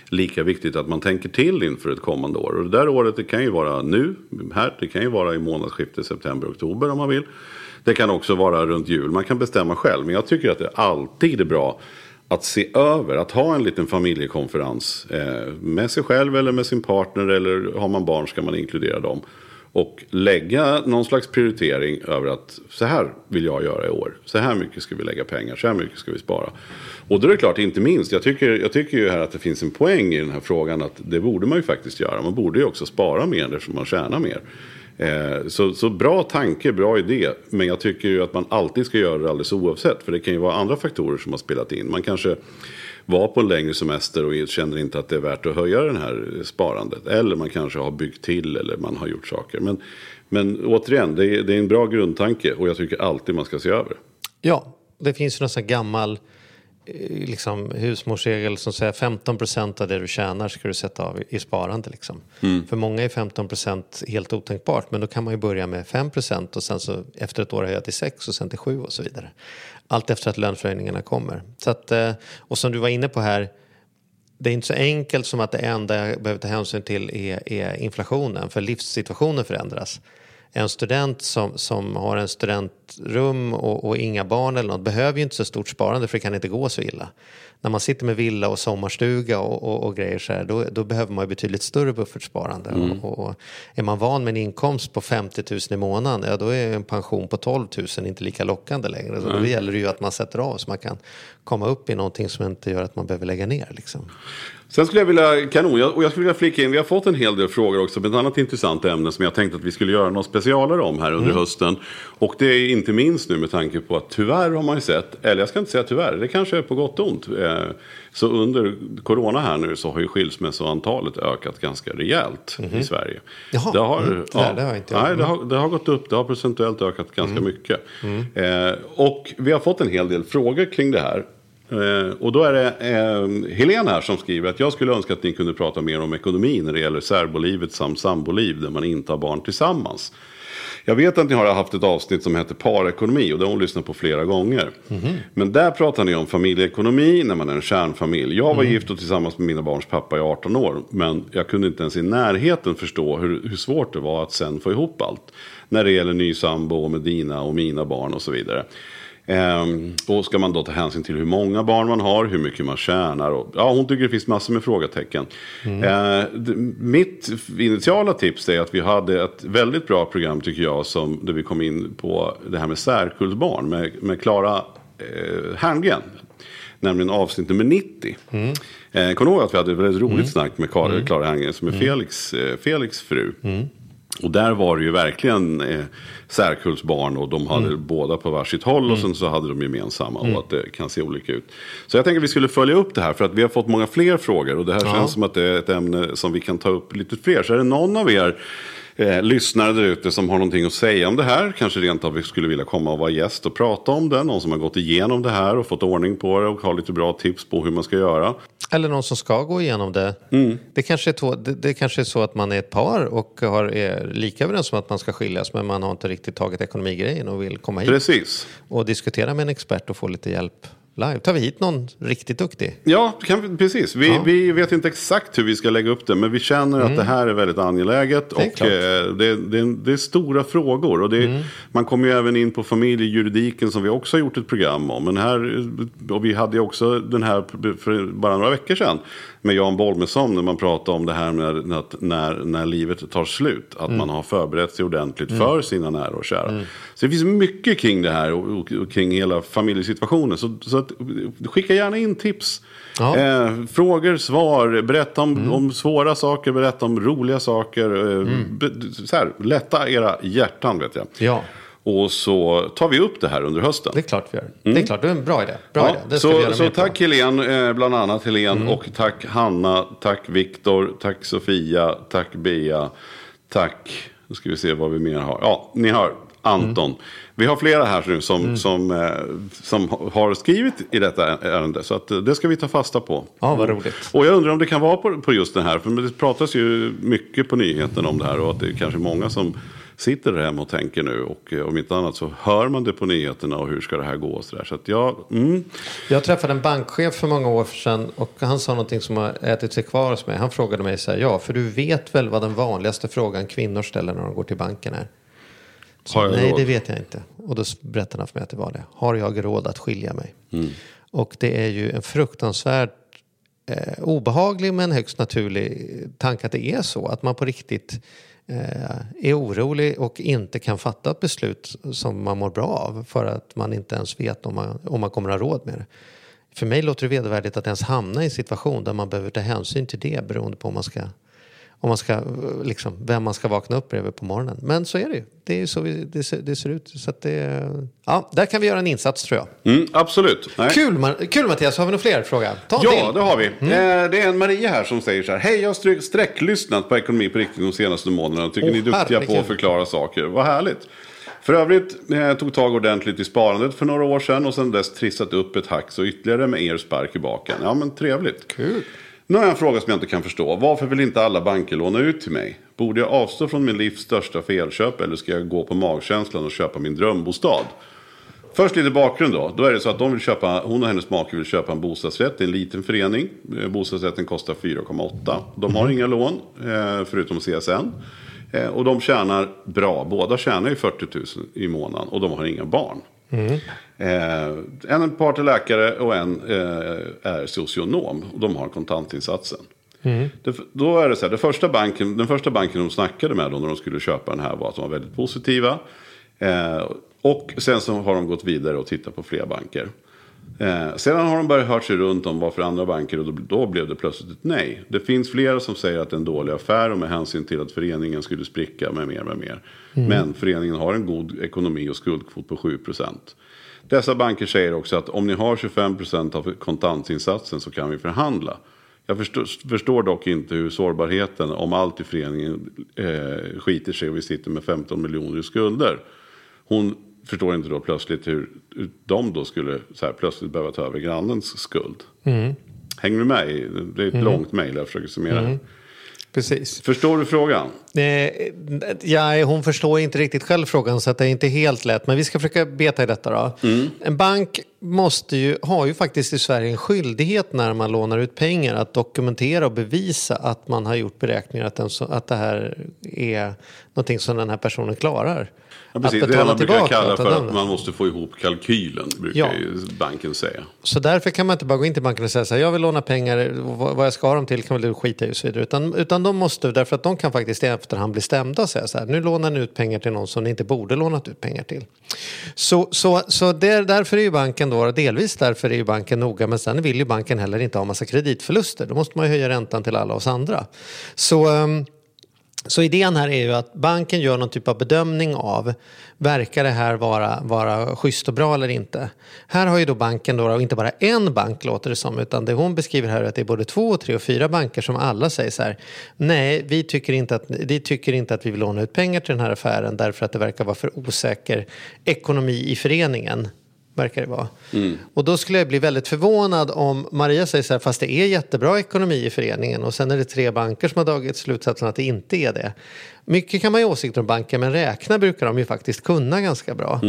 lika viktigt att man tänker till inför ett kommande år. Och det där året det kan ju vara nu, här, det kan ju vara i månadsskiftet september-oktober om man vill. Det kan också vara runt jul, man kan bestämma själv. Men jag tycker att det alltid är bra att se över, att ha en liten familjekonferens eh, med sig själv eller med sin partner eller har man barn ska man inkludera dem. Och lägga någon slags prioritering över att så här vill jag göra i år. Så här mycket ska vi lägga pengar, så här mycket ska vi spara. Och då är det klart, inte minst, jag tycker, jag tycker ju här att det finns en poäng i den här frågan att det borde man ju faktiskt göra. Man borde ju också spara mer eftersom man tjänar mer. Eh, så, så bra tanke, bra idé. Men jag tycker ju att man alltid ska göra det alldeles oavsett. För det kan ju vara andra faktorer som har spelat in. Man kanske var på en längre semester och känner inte att det är värt att höja det här sparandet. Eller man kanske har byggt till eller man har gjort saker. Men, men återigen, det är, det är en bra grundtanke och jag tycker alltid man ska se över. Ja, det finns ju någon sån gammal eh, liksom, husmorsregel som säger 15 procent av det du tjänar ska du sätta av i sparande. Liksom. För många är 15 procent helt otänkbart men då kan man ju börja med 5 procent och sen så efter ett år höja till 6 och sen till 7 och så vidare. Allt efter att löneförhöjningarna kommer. Så att, eh, och som du var inne på här det är inte så enkelt som att det enda jag behöver ta hänsyn till är, är inflationen, för livssituationen förändras. En student som, som har en studentrum och, och inga barn eller något behöver ju inte så stort sparande för det kan inte gå så illa. När man sitter med villa och sommarstuga och, och, och grejer så här, då, då behöver man ju betydligt större buffertsparande. Och, och är man van med en inkomst på 50 000 i månaden, ja då är en pension på 12 000 inte lika lockande längre. Så då gäller det ju att man sätter av så man kan komma upp i någonting som inte gör att man behöver lägga ner. Liksom. Sen skulle jag vilja, kanon, jag, och jag skulle vilja flika in, vi har fått en hel del frågor också med ett annat intressant ämne som jag tänkte att vi skulle göra något specialare om här under hösten. Och det är inte minst nu med tanke på att tyvärr har man ju sett, eller jag ska inte säga tyvärr, det kanske är på gott och ont. Eh, så under corona här nu så har ju skilsmässoantalet ökat ganska rejält i Sverige. Jaha, det har, mm, det har jag inte- Nej, det har, det har gått upp, det har procentuellt ökat ganska mycket. Eh, och vi har fått en hel del frågor kring det här. Eh, och då är det eh, Helene här som skriver att jag skulle önska att ni kunde prata mer om ekonomi när det gäller särbolivet samt samboliv där man inte har barn tillsammans. Jag vet att ni har haft ett avsnitt som heter parekonomi och det har hon lyssnat på flera gånger. Men där pratar ni om familjeekonomi när man är en kärnfamilj. Jag var gift och tillsammans med mina barns pappa i 18 år. Men jag kunde inte ens i närheten förstå hur, hur svårt det var att sen få ihop allt. När det gäller ny sambo med dina och mina barn och så vidare. Ehm, och ska man då ta hänsyn till hur många barn man har, hur mycket man tjänar. Och, ja, hon tycker det finns massor med frågetecken. Eh, d- mitt initiala tips är att vi hade ett väldigt bra program tycker jag. Som, där vi kom in på det här med särkullbarn med, med Klara eh, Herngren. Nämligen avsnitt nummer 90. Eh, kommer du ihåg att vi hade ett väldigt roligt snack med Klara, Klara Herngren som är Felix, eh, Felix fru. Och där var det ju verkligen eh, särkullsbarn och de hade båda på varsitt håll och sen så hade de gemensamma och att det kan se olika ut. Så jag tänker att vi skulle följa upp det här för att vi har fått många fler frågor och det här känns som att det är ett ämne som vi kan ta upp lite fler. Så är det någon av er eh, lyssnare där ute som har någonting att säga om det här. Kanske rent av vi skulle vilja komma och vara gäst och prata om det. Någon som har gått igenom det här och fått ordning på det och har lite bra tips på hur man ska göra. Eller någon som ska gå igenom det. Det, kanske är två, det, det kanske är så att man är ett par och har, är lika överens om att man ska skiljas men man har inte riktigt tagit ekonomigrejen och vill komma hit Precis. och diskutera med en expert och få lite hjälp live. Tar vi hit någon riktigt duktig? Ja, kan precis. Vi, Ja. Mm. vi vet inte exakt hur vi ska lägga upp det. Men vi känner att det här är väldigt angeläget. Det är och. Mm. eh, det, det, det är stora frågor. Och det, Man kommer ju även in på familjejuridiken som vi också har gjort ett program om. Men här, och vi hade ju också den här för bara några veckor sedan. Med Jan Bolmesson när man pratade om det här med att när, när livet tar slut. Att Mm. man har förberett sig ordentligt för sina nära och kära. Så det finns mycket kring det här och, och, och kring hela familjesituationen. Så, så att, skicka gärna in tips. Eh, frågor, svar, berätta om, om svåra saker, berätta om roliga saker. Eh, be, så här, lätta era hjärtan vet jag. Ja, Och så tar vi upp det här under hösten. det är klart vi gör. Det är klart, det är en bra idé. Bra idé. Ja, Det ska vi så så mer på. tack Helene, eh, bland annat Helene. Och tack Hanna, tack Viktor, tack Sofia, tack Bea, tack, nu ska vi se vad vi mer har. Ja, ni hör, Anton. Vi har flera här nu som, som, eh, som har skrivit i detta ärende. Så att, eh, det ska vi ta fasta på. Ja, vad roligt. Och jag undrar om det kan vara på, på just den här. För det pratas ju mycket på nyheten om det här. Och att det är kanske många som sitter där hemma och tänker nu. Och eh, om inte annat så hör man det på nyheterna. Och hur ska det här gå och så där. Så att ja, mm. Jag träffade en bankchef för många år sedan och han sa någonting som har ätit sig kvar hos mig. Han frågade mig så här, ja, för du vet väl vad den vanligaste frågan kvinnor ställer när de går till banken är? Så, jag Nej, råd? det vet jag inte. Och då berättade han för mig att det var det. Har jag råd att skilja mig? Mm. Och det är ju en fruktansvärt eh, obehaglig men högst naturlig tanke att det är så. Att man på riktigt Eh, är orolig och inte kan fatta ett beslut som man mår bra av för att man inte ens vet om man, om man kommer att ha råd med det. För mig låter det vedervärdigt att ens hamna i en situation där man behöver ta hänsyn till det beroende på om man ska om man ska, liksom, vem man ska vakna upp bredvid på morgonen. Men så är det ju. Det är ju så vi, det, ser, det ser ut. Så det, ja, där kan vi göra en insats tror jag. Mm, absolut. Nej. Kul, kul Mattias, har vi några fler fråga? Ta en Ja, till. det har vi. Eh, det är en Maria här som säger så här. Hej, jag har sträck- sträcklyssnat på Ekonomi på riktigt de senaste månaderna. Tycker Åh, ni är duktiga på herregud. att förklara saker. Vad härligt. För övrigt eh, tog tag ordentligt i sparandet för några år sedan och sedan dess trissat upp ett hack så ytterligare med er spark i baken. Ja, men trevligt. Kul. Nu har jag en fråga som jag inte kan förstå. Varför vill inte alla banker låna ut till mig? Borde jag avstå från min livs största felköp eller ska jag gå på magkänslan och köpa min drömbostad? Först lite bakgrund då. Då är det så att de vill köpa, hon och hennes make vill köpa en bostadsrätt i en liten förening. Eh, Bostadsrätten kostar 4,8. De har inga lån, eh, förutom CSN. Eh, Och de tjänar bra. Båda tjänar ju 40 000 i månaden och de har inga barn. Eh, en part är läkare och en eh, är socionom. Och de har kontantinsatsen. Det, då är det så här, det första banken, den första banken de snackade med då när de skulle köpa den här var att de var väldigt positiva. Eh, och sen så har de gått vidare och tittat på fler banker. Eh, sedan har de börjat hört sig runt om vad för andra banker och då, då blev det plötsligt ett nej. Det finns flera som säger att det är en dålig affär och med hänsyn till att föreningen skulle spricka med mer med mer. Men föreningen har en god ekonomi och skuldkvot på 7%. Dessa banker säger också att om ni har 25% av kontantinsatsen så kan vi förhandla. Jag förstår, förstår dock inte hur sårbarheten om allt i föreningen eh, skiter sig och vi sitter med 15 miljoner i skulder. Hon förstår inte då plötsligt hur, de då skulle så här, plötsligt behöva ta över grannens skuld. Hänger du med? Det är ett långt mejl jag försöker summera. Precis. Förstår du frågan? Eh, ja, hon förstår inte riktigt själv frågan så att det är inte helt lätt. Men vi ska försöka beta i detta då. En bank måste ju, har ju faktiskt i Sverige en skyldighet när man lånar ut pengar att dokumentera och bevisa att man har gjort beräkningar att, den, att det här är någonting som den här personen klarar. Ja, precis. att Det är det betala man brukar tillbaka kalla för att man måste få ihop kalkylen. Brukar Ja. ju banken säga. Så därför kan man inte bara gå in till banken och säga så här, jag vill låna pengar, vad jag ska ha dem till kan väl du skita i och så vidare. Utan, utan de måste, därför att de kan faktiskt i efterhand bli stämda och säga så här, nu lånar ni ut pengar till någon som ni inte borde lånat ut pengar till. Så, så, så där, därför är ju banken då, delvis därför är ju banken noga, men sen vill ju banken heller inte ha massa kreditförluster. Då måste man ju höja räntan till alla oss andra. Så... ehm, så idén här är ju att banken gör någon typ av bedömning av verkar det här vara, vara schysst och bra eller inte. Här har ju då banken då, och inte bara en bank låter det som, utan det hon beskriver här är att det är både två, tre och fyra banker som alla säger så här, nej, vi tycker inte att vi, tycker inte att vi vill låna ut pengar till den här affären därför att det verkar vara för osäker ekonomi i föreningen. Verkar det vara. Och då skulle jag bli väldigt förvånad om Maria säger så här, fast det är jättebra ekonomi i föreningen och sen är det tre banker som har dragit slutsatsen att det inte är det. Mycket kan man ju ha åsikter om banker men räkna brukar de ju faktiskt kunna ganska bra.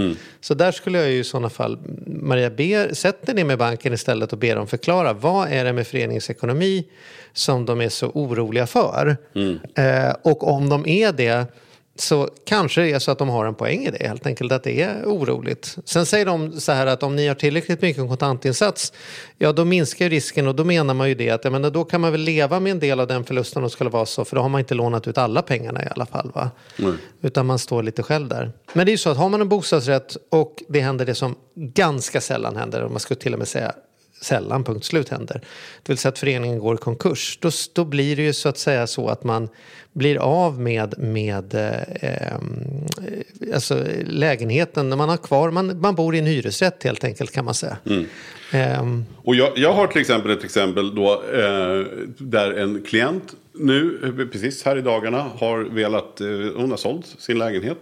Så där skulle jag ju i sådana fall, Maria, ber, sätt dig ner med banken istället och ber dem förklara vad är det med föreningens ekonomi som de är så oroliga för. Eh, och om de är det så kanske det är så att de har en poäng i det helt enkelt, att det är oroligt. Sen säger de så här att om ni har tillräckligt mycket kontantinsats, ja då minskar risken och då menar man ju det att menar, då kan man väl leva med en del av den förlusten det skulle vara så, för då har man inte lånat ut alla pengarna i alla fall. Va? Utan man står lite själv där. Men det är ju så att har man en bostadsrätt och det händer det som ganska sällan händer, om man skulle till och med säga sällan, punkt slut, händer. Det vill säga att föreningen går i konkurs. Då, då blir det ju så att säga så att man blir av med, med eh, ehm, alltså lägenheten när man har kvar, man, man bor i en hyresrätt helt enkelt kan man säga. Ehm, Och jag, jag har till exempel ett exempel då eh, där en klient nu, eh, precis här i dagarna, har velat, eh, hon har sålt sin lägenhet.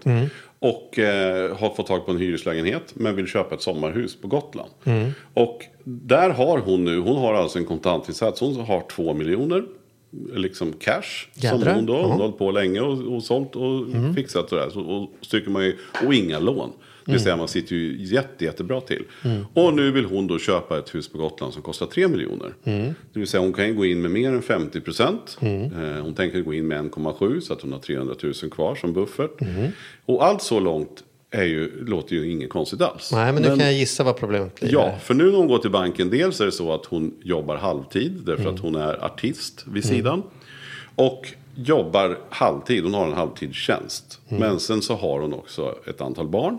Och eh, har fått tag på en hyreslägenhet men vill köpa ett sommarhus på Gotland. Och där har hon nu, hon har alltså en kontantinsats, hon har två miljoner. Liksom cash. Jädrar. Som hon då, hon har hållit på länge och, och sålt och fixat sådär. Så, och, stryker man ju, och inga lån. Det vill säga man sitter ju jätte, jättebra till. Och nu vill hon då köpa ett hus på Gotland som kostar 3 miljoner. Det vill säga hon kan ju gå in med mer än 50 procent. Eh, hon tänker gå in med 1,7 så att hon har 300 000 kvar som buffert. Och allt så långt är ju, låter ju inget konstigt alls. Nej, men nu kan jag gissa vad problemet blir. Ja, för nu när hon går till banken, dels är det så att hon jobbar halvtid därför Mm. att hon är artist vid sidan. Och jobbar halvtid, hon har en halvtidstjänst. Mm. Men sen så har hon också ett antal barn.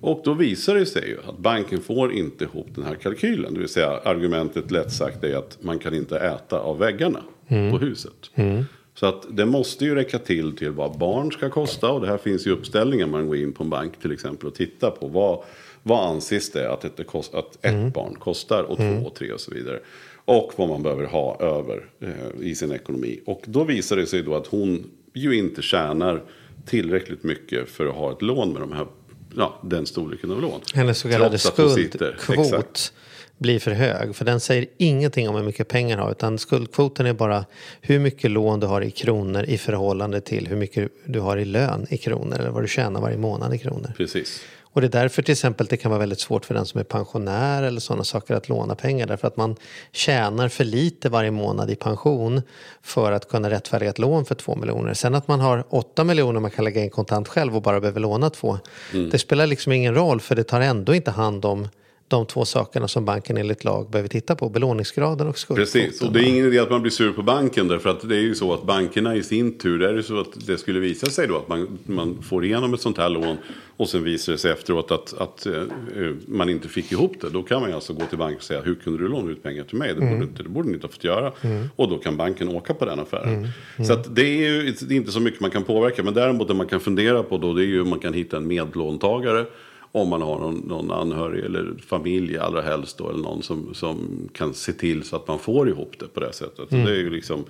Och då visar det sig ju att banken får inte ihop den här kalkylen. Det vill säga argumentet lätt sagt är att man kan inte äta av väggarna Mm. på huset. Så att det måste ju räcka till till vad barn ska kosta. Och det här finns ju uppställningar man går in på en bank till exempel och tittar på. Vad, vad anses det att ett, att ett barn kostar och två och tre och så vidare. Och vad man behöver ha över eh, i sin ekonomi. Och då visar det sig då att hon ju inte tjänar tillräckligt mycket för att ha ett lån med de här, ja, den storleken av lån. Hennes så kallade skuldkvot blir för hög. För den säger ingenting om hur mycket pengar du har. Utan skuldkvoten är bara hur mycket lån du har i kronor i förhållande till hur mycket du har i lön i kronor. Eller vad du tjänar varje månad i kronor. Precis. Och det är därför till exempel det kan vara väldigt svårt för den som är pensionär eller sådana saker att låna pengar. Därför att man tjänar för lite varje månad i pension för att kunna rättfärdiga ett lån för två miljoner. Sen att man har åtta miljoner man kan lägga in kontant själv och bara behöver låna två. Det spelar liksom ingen roll för det tar ändå inte hand om de två sakerna som banken enligt lag behöver titta på. Belåningsgraden och skuldkvoten. Precis, och det är ingen idé att man blir sur på banken därför att det är ju så att bankerna i sin tur, är det så att det skulle visa sig då att man, man får igenom ett sånt här lån och sen visar det sig efteråt att, att eh, man inte fick ihop det. Då kan man ju alltså gå till banken och säga hur kunde du låna ut pengar till mig? Det borde, inte, det borde ni inte ha fått göra. Och då kan banken åka på den affären. Så att det är ju det är inte så mycket man kan påverka. Men däremot det man kan fundera på då det är ju om man kan hitta en medlåntagare. Om man har någon, någon anhörig eller familj allra helst då. Eller någon som, som kan se till så att man får ihop det på det sättet. Så det är ju liksom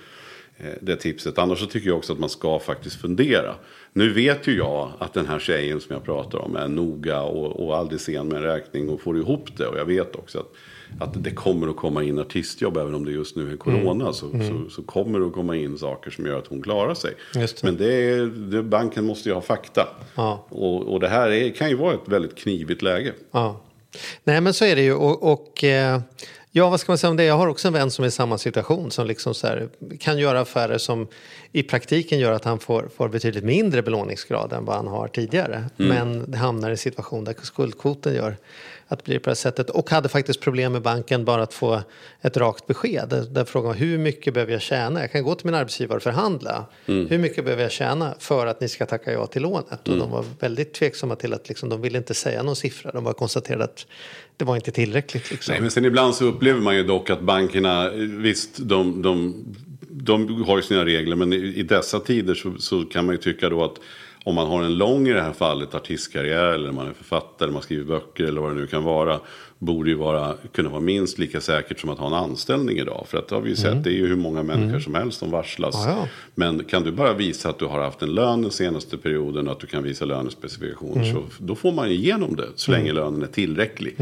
eh, det tipset. Annars så tycker jag också att man ska faktiskt fundera. Nu vet ju jag att den här tjejen som jag pratar om är noga och, och aldrig sen med en räkning och får ihop det. Och jag vet också att, att det kommer att komma in artistjobb även om det just nu är corona. Så, så, så kommer det att komma in saker som gör att hon klarar sig. Det. Men det är, det, banken måste ju ha fakta. Ja. Och, och det här är, kan ju vara ett väldigt knivigt läge. Ja. Nej men så är det ju och, och eh, ja vad ska man säga om det? Jag har också en vän som är i samma situation som liksom så här, kan göra affärer som i praktiken gör att han får, får betydligt mindre belåningsgrad än vad han har tidigare. Men det hamnar i en situation där skuldkvoten gör att blir på det här sättet. Och hade faktiskt problem med banken bara att få ett rakt besked. Där, frågan var hur mycket behöver jag tjäna? Jag kan gå till min arbetsgivare och förhandla. Hur mycket behöver jag tjäna för att ni ska tacka ja till lånet? Och de var väldigt tveksamma till att liksom, de ville inte säga någon siffra. De bara konstaterade att det var inte tillräckligt. Liksom. Nej, men sen ibland så upplever man ju dock att bankerna, visst de, de, de har ju sina regler men i, i dessa tider så, så kan man ju tycka då att om man har en lång i det här fallet artistkarriär eller man är författare, man skriver böcker eller vad det nu kan vara. Borde ju vara, kunna vara minst lika säkert som att ha en anställning idag. För att det har vi ju sett, det är ju hur många människor som helst som varslas. Ja. Men kan du bara visa att du har haft en lön den senaste perioden och att du kan visa lönespecifikationer så då får man igenom det så länge lönen är tillräcklig.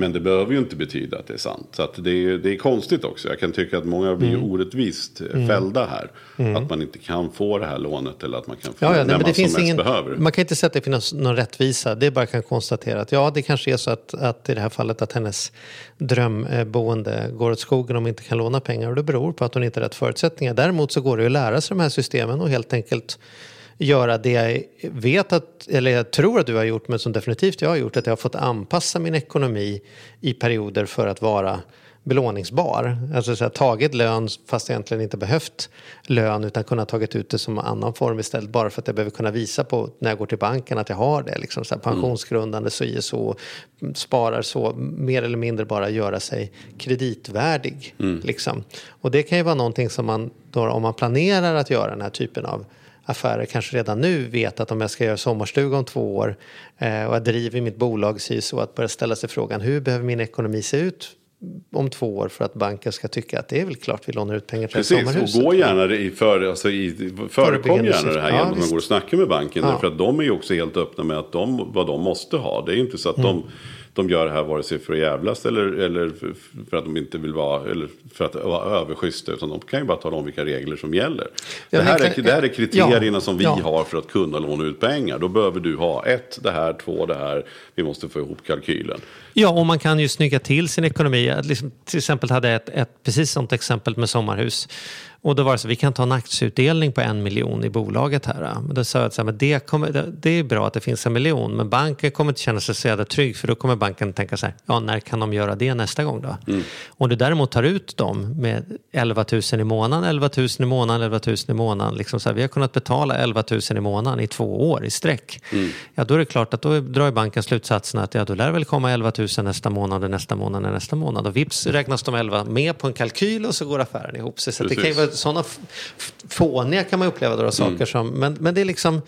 Men det behöver ju inte betyda att det är sant. Så det, är, det är konstigt också. Jag kan tycka att många blir Mm. orättvist eh, fällda här. Att man inte kan få det här lånet eller att man kan få Ja, ja, det nej, när men man som mest ingen, behöver. man kan inte säga att det finns någon rättvisa. Det är bara kan konstatera att ja, det kanske är så att, att i det här fallet att hennes drömboende går åt skogen om hon inte kan låna pengar. Och det beror på att hon inte har rätt förutsättningar. Däremot så går det att lära sig de här systemen och helt enkelt göra det jag vet att, eller jag tror att du har gjort, men som definitivt jag har gjort, att jag har fått anpassa min ekonomi i perioder för att vara belåningsbar. Alltså så här, tagit lön fast egentligen inte behövt lön utan kunnat tagit ut det som annan form istället bara för att jag behöver kunna visa på när jag går till banken att jag har det. Liksom så här, pensionsgrundande så i så, sparar så, mer eller mindre bara göra sig kreditvärdig. Liksom. Och det kan ju vara någonting som man, då, om man planerar att göra den här typen av affärer kanske redan nu vet att om jag ska göra sommarstuga om två år eh, och jag driver mitt bolag så, så att börja ställa sig frågan hur behöver min ekonomi se ut om två år för att banken ska tycka att det är väl klart vi lånar ut pengar till Precis, sommarhuset. och gå gärna i för, alltså i, förekom gärna det här Ja, genom att man går och snackar med banken. Ja. Därför att de är ju också helt öppna med att de, vad de måste ha. Det är inte så att de, de gör det här vare sig för att jävlas eller, eller för, att de inte vill vara, eller för att vara överschyssta. Utan de kan ju bara tala om vilka regler som gäller. Ja, det, här är, det här är kriterierna ja, som vi ja. har för att kunna låna ut pengar. Då behöver du ha ett, det här, två, det här. Vi måste få ihop kalkylen. Ja, och man kan ju snygga till sin ekonomi. Liksom, till exempel hade jag ett, ett precis sånt exempel med sommarhus. Och då var det så, vi kan ta en aktieutdelning på en miljon i bolaget här. Men då sa jag att så här, men det, kommer, det, det är bra att det finns en miljon, men banken kommer inte känna sig så jävla trygg, för då kommer banken tänka så här, ja när kan de göra det nästa gång då? Om du däremot tar ut dem med 11 000 i månaden, 11 000 i månaden, 11 000 i månaden, liksom så här, vi har kunnat betala 11 000 i månaden i två år i sträck. Ja, då är det klart att då drar banken slutsatsen att ja, då lär väl komma 11 000 nästa månad, och nästa månad, och nästa månad. Och vips räknas de 11 med på en kalkyl och så går affären ihop sig. Så det kan ju vara sådana fåniga kan man uppleva då, saker som, men, men det är liksom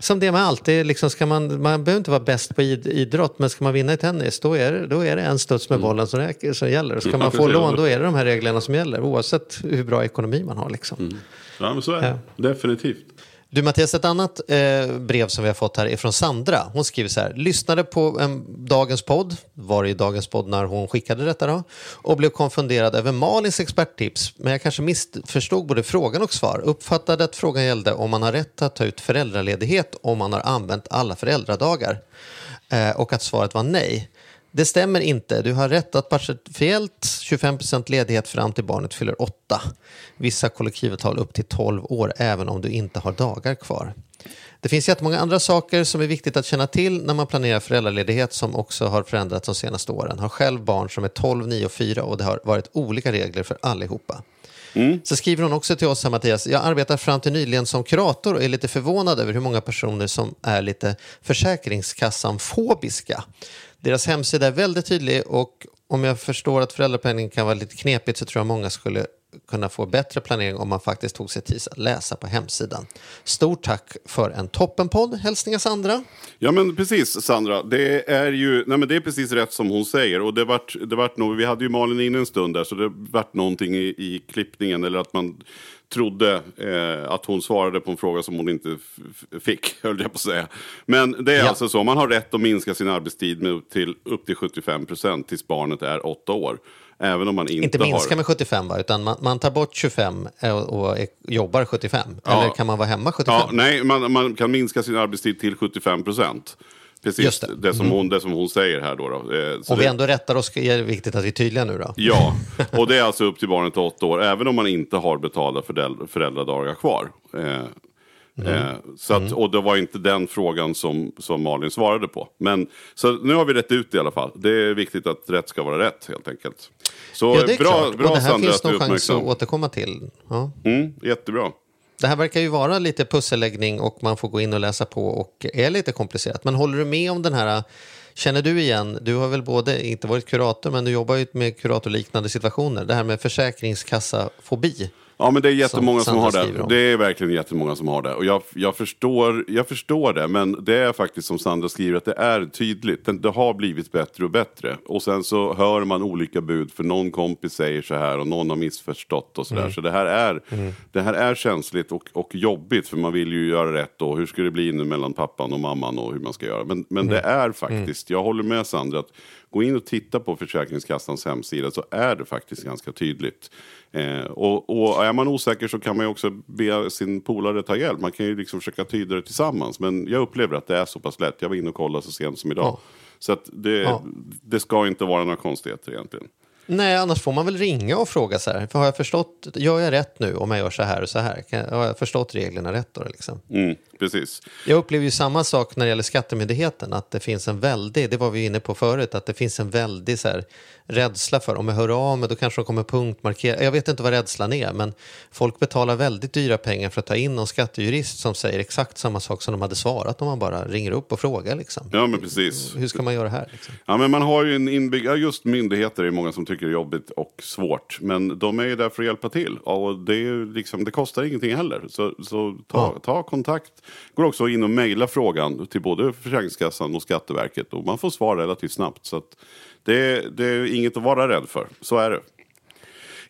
som det med allt, det liksom, ska man, man behöver inte vara bäst på id, idrott, men ska man vinna i tennis då är det, då är det en studs med bollen som, räcker, som gäller. Ska Ja, man få lån då är det de här reglerna som gäller, oavsett hur bra ekonomi man har. Liksom. Ja, men så är det. Definitivt. Du Mattias, ett annat eh, brev som vi har fått här är från Sandra. Hon skriver så här. Lyssnade på en, dagens podd, var i dagens podd när hon skickade detta då, och blev konfunderad över Malins experttips. Men jag kanske missförstod både frågan och svar. Uppfattade att frågan gällde om man har rätt att ta ut föräldraledighet om man har använt alla föräldradagar. Eh, och att svaret var nej. Det stämmer inte. Du har rätt att partiellt 25% ledighet fram till barnet fyller 8. Vissa kollektivavtal upp till 12 år även om du inte har dagar kvar. Det finns jättemånga andra saker som är viktigt att känna till när man planerar föräldraledighet som också har förändrats de senaste åren. Har själv barn som är 12, 9 och 4 och det har varit olika regler för allihopa. Så skriver hon också till oss här Mattias, jag arbetar fram till nyligen som kurator och är lite förvånad över hur många personer som är lite Försäkringskassan-fobiska. Deras hemsida är väldigt tydlig och om jag förstår att föräldrapenning kan vara lite knepigt så tror jag många skulle kunna få bättre planering om man faktiskt tog sig tid att läsa på hemsidan. Stort tack för en toppenpodd. Hälsningar Sandra. Ja men precis Sandra, det är ju nej, men det är precis rätt som hon säger. Och det vart, det vart nog, vi hade ju Malin inne en stund där så det vart någonting i, i klippningen eller att man trodde eh, att hon svarade på en fråga som hon inte fick, höll jag på att säga. Men det är Ja. alltså så, man har rätt att minska sin arbetstid med upp till, upp till 75 procent tills barnet är åtta år. Även om man inte, Inte minska har... med 75 va? utan man, man tar bort 25 och, och är- jobbar 75. Ja. Eller kan man vara hemma 75? Ja, nej, man, man kan minska sin arbetstid till 75 procent. Precis, det. det. som hon, det som hon säger här då. då. Eh, Om vi det- ändå rättar oss är det viktigt att vi är tydliga nu då. Ja, och det är alltså upp till barnet åtta år, även om man inte har betalda föräldra- föräldradagar kvar. Eh, Mm. eh, så att, och det var inte den frågan som, som Malin svarade på. Men, så nu har vi rätt ut det i alla fall. Det är viktigt att rätt ska vara rätt helt enkelt. Så Ja, det är bra, klart. bra och det här Sandra finns nog chans att återkomma till. Ja. Mm, jättebra. Det här verkar ju vara lite pusselläggning och man får gå in och läsa på och är lite komplicerat. Men håller du med om den här, känner du igen, du har väl både inte varit kurator men du jobbar ju med kuratorliknande situationer, det här med försäkringskassafobi. Ja men det är jättemånga som, Sandra har det. Det är verkligen jättemånga som har det. Och jag, jag, förstår, jag förstår det. Men det är faktiskt som Sandra skriver att det är tydligt. Det, det har blivit bättre och bättre. Och sen så hör man olika bud. För någon kompis säger så här och någon har missförstått och sådär. Mm. Så det här är, det här är känsligt och, och jobbigt. För man vill ju göra rätt då. Hur ska det bli nu mellan pappan och mamman och hur man ska göra. Men, men det Mm. är faktiskt, jag håller med Sandra. att Gå in och titta på Försäkringskassans hemsida så är det faktiskt ganska tydligt. Eh, och, och är man osäker så kan man ju också be sin polare ta hjälp. Man kan ju liksom försöka tyda det tillsammans. Men jag upplever att det är så pass lätt. Jag var inne och kollade så sent som idag. Ja. Så det, Ja. det ska inte vara några konstigheter egentligen. Nej, annars får man väl ringa och fråga så här, för har jag förstått, gör jag rätt nu om jag gör så här och så här? Har jag förstått reglerna rätt då liksom? Mm, precis. Jag upplever ju samma sak när det gäller Skattemyndigheten, att det finns en väldig, det var vi inne på förut, att det finns en väldig så här, rädsla för om jag hör av mig då kanske de kommer punktmarkera. Jag vet inte vad rädslan är, men folk betalar väldigt dyra pengar för att ta in någon skattejurist som säger exakt samma sak som de hade svarat om man bara ringer upp och frågar. Liksom. Ja men precis. Hur ska man göra här? Liksom? Ja, men man har ju en inbyggd, ja, just myndigheter är det många som tycker är jobbigt och svårt. Men de är ju där för att hjälpa till. Och det, är liksom, det kostar ingenting heller. Så, så ta, ta kontakt. Går också in och mejla frågan till både Försäkringskassan och Skatteverket. Och man får svar relativt snabbt. Så att det, det är inget att vara rädd för. Så är det.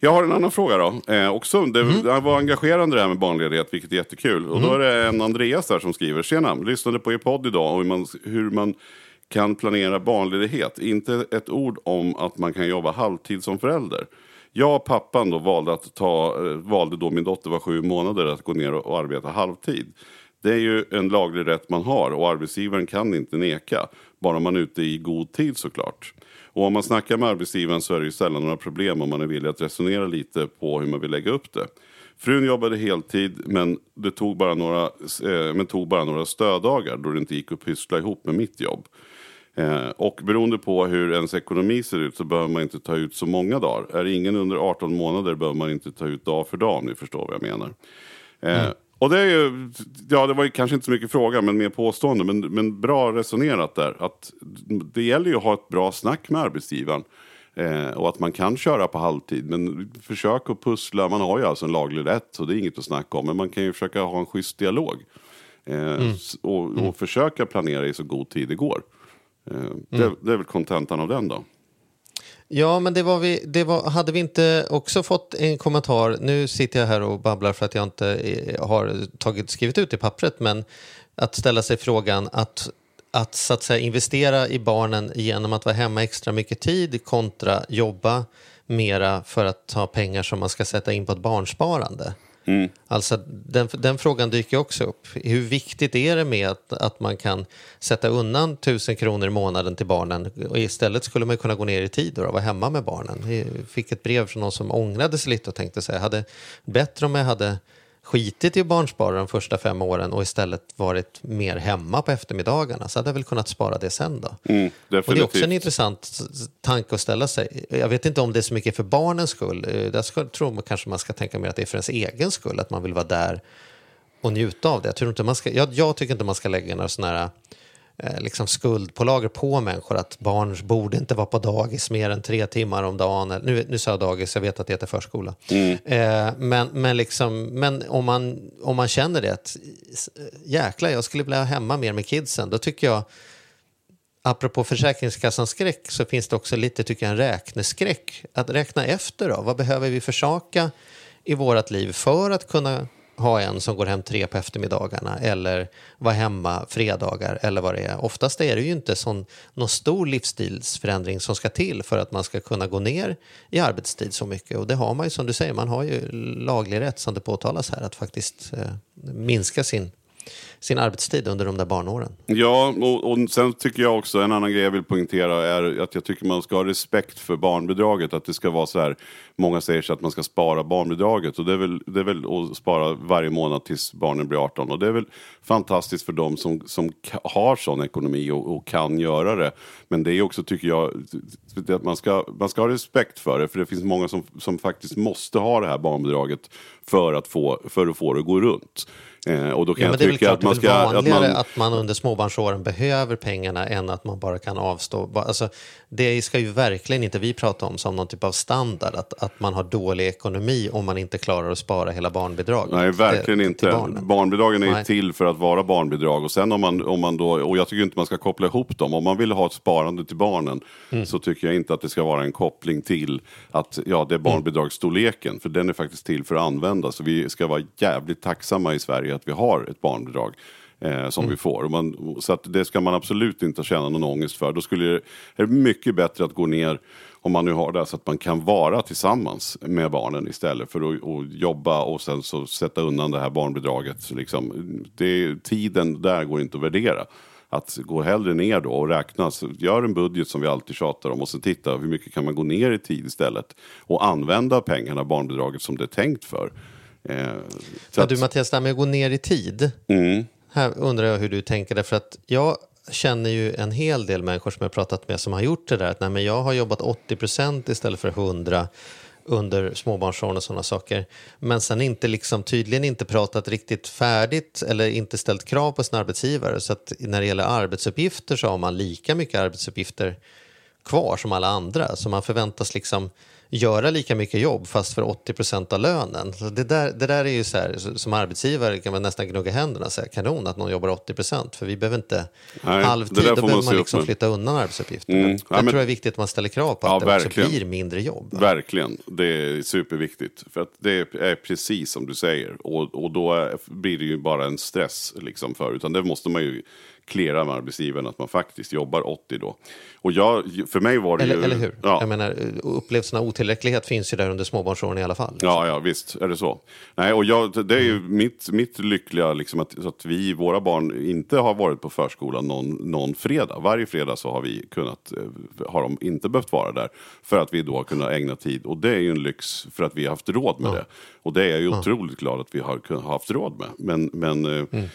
Jag har en annan fråga då. Eh, också, det, det var engagerande det här med barnledighet, vilket är jättekul. Och då är det en Andreas där som skriver. Tjena, lyssnade på er podd idag och hur man, hur man kan planera barnledighet. Inte ett ord om att man kan jobba halvtid som förälder. Jag och pappan då valde, att ta, eh, valde då min dotter var sju månader att gå ner och, och arbeta halvtid. Det är ju en laglig rätt man har och arbetsgivaren kan inte neka. Bara man är ute i god tid såklart. Och om man snackar med arbetsgivaren så är det ju sällan några problem om man är villig att resonera lite på hur man vill lägga upp det. Frun jobbade heltid men det tog bara några, eh, men tog bara några stöddagar då det inte gick att pyssla ihop med mitt jobb. Eh, och beroende på hur ens ekonomi ser ut så behöver man inte ta ut så många dagar. Är ingen under 18 månader behöver man inte ta ut dag för dag om ni förstår vad jag menar. Eh, och det är ju, ja det var ju kanske inte så mycket fråga men mer påstående men, men bra resonerat där. Att det gäller ju att ha ett bra snack med arbetsgivaren. Eh, och att man kan köra på halvtid. Men försök att pussla, man har ju alltså en laglig rätt så det är inget att snacka om. Men man kan ju försöka ha en schysst dialog. Eh, s- och, och försöka planera i så god tid det går. Eh, det, det är väl kontentan av den då. Ja, men det var vi, det var, hade vi inte också fått en kommentar, nu sitter jag här och babblar för att jag inte eh, har tagit, skrivit ut i pappret, men att ställa sig frågan att, att så att säga investera i barnen genom att vara hemma extra mycket tid kontra jobba mera för att ha pengar som man ska sätta in på ett barnsparande. Mm. Alltså den, den frågan dyker också upp. Hur viktigt är det med att, att man kan sätta undan tusen kronor i månaden till barnen och istället skulle man kunna gå ner i tid och vara hemma med barnen. Jag fick ett brev från någon som ångrade sig lite och tänkte sig, hade bättre om jag hade skitit i att barnspara de första fem åren och istället varit mer hemma på eftermiddagarna så hade jag väl kunnat spara det sen då. Mm, Och det är också en intressant tanke att ställa sig. Jag vet inte om det är så mycket för barnens skull. Eh, Där ska, tror man kanske man ska tänka mer att det är för ens egen skull, att man vill vara där och njuta av det. Jag, tror inte man ska, jag, jag tycker inte man ska lägga några sådana här eh, liksom skuldpålagor på människor att barn borde inte vara på dagis mer än tre timmar om dagen. Nu, nu sa jag dagis, jag vet att det heter förskola. Eh, men men, liksom, men om, man, om man känner det, att jäklar, jag skulle vilja hemma mer med kidsen, då tycker jag apropå Försäkringskassans skräck så finns det också lite tycker jag, en räkneskräck. Att räkna efter då, vad behöver vi försaka i vårt liv för att kunna ha en som går hem tre på eftermiddagarna eller vara hemma fredagar eller vad det är. Oftast är det ju inte sån, någon stor livsstilsförändring som ska till för att man ska kunna gå ner i arbetstid så mycket. Och det har man ju som du säger, man har ju laglig rätt som det påtalas här att faktiskt eh, minska sin, sin arbetstid under de där barnåren. Ja, och, och sen tycker jag också, en annan grej jag vill poängtera är att jag tycker man ska ha respekt för barnbidraget. Att det ska vara så här, många säger så att man ska spara barnbidraget och det är väl, det är väl att spara varje månad tills barnen blir 18. Och det är väl fantastiskt för dem som, som har sån ekonomi och, och kan göra det. Men det är också, tycker jag, att man ska, man ska ha respekt för det. För det finns många som, som faktiskt måste ha det här barnbidraget för att få, för att få det att gå runt. Eh, och då kan Ja, jag tycka klart, att man det är ska... väl Att vanligare man, att man under småbarnsåren behöver pengarna än att man bara kan avstå. Alltså, det ska ju verkligen inte vi prata om som någon typ av standard, att, att man har dålig ekonomi om man inte klarar att spara hela barnbidraget. Nej, verkligen till- inte. till. Barnbidragen är Nej. till för att vara barnbidrag. Och sen om man, om man då, och jag tycker inte man ska koppla ihop dem. Om man vill ha ett sparande till barnen Mm. så tycker jag inte att det ska vara en koppling till att ja, Mm. det är barnbidragsstorleken. För den är faktiskt till för att användas. Så vi ska vara jävligt tacksamma i Sverige att vi har ett barnbidrag. Eh, som Mm. vi får. Man, så att det ska man absolut inte känna någon ångest för. Då skulle det, är det mycket bättre att gå ner om man nu har det så att man kan vara tillsammans med barnen istället för att, att jobba och sen så sätta undan det här barnbidraget. Så Liksom, det, tiden där går inte att värdera. Att gå hellre ner då och räkna, så gör en budget som vi alltid tjatar om och sen titta hur mycket kan man gå ner i tid istället och använda pengarna, barnbidraget som det är tänkt för. Eh, så Ja, du Mattias, det här med att gå ner i tid. Mm. Här undrar jag hur du tänker, därför att jag känner ju en hel del människor som jag pratat med som har gjort det där. Att nej, men jag har jobbat 80% istället för 100 under småbarnsåren och sådana saker. Men sen inte liksom, tydligen inte pratat riktigt färdigt eller inte ställt krav på sin arbetsgivare. Så att när det gäller arbetsuppgifter så har man lika mycket arbetsuppgifter kvar som alla andra. Så man förväntas liksom göra lika mycket jobb fast för 80% av lönen. Så det, där, det där är ju så här, som arbetsgivare kan man nästan gnugga händerna och säga kanon att någon jobbar 80% för vi behöver inte Nej, halvtid, då man behöver man liksom flytta undan arbetsuppgifter. Mm. Ja, men- tror det är viktigt att man ställer krav på Ja, att det verkligen. också blir mindre jobb. Verkligen, det är superviktigt. För att det är precis som du säger. Och, och då är, blir det ju bara en stress liksom för. Utan det måste man ju cleara med arbetsgivaren att man faktiskt jobbar 80 då. Och jag, för mig var det Eller, ju... eller hur? Ja. Jag menar, upplevelsen av otillräcklighet finns ju där under småbarnsåren i alla fall. Ja, ja, visst är det så. Nej, och jag, det är ju mitt, mitt lyckliga liksom att, att vi, våra barn, inte har varit på förskolan någon, någon fredag. Varje fredag så har vi kunnat, eh, har de inte behövt vara där. För att vi då har kunnat ägna tid. Och det är ju en lyx för att vi har haft råd med det. Och det är jag ju otroligt glad att vi har haft råd med. Men, men eh, Mm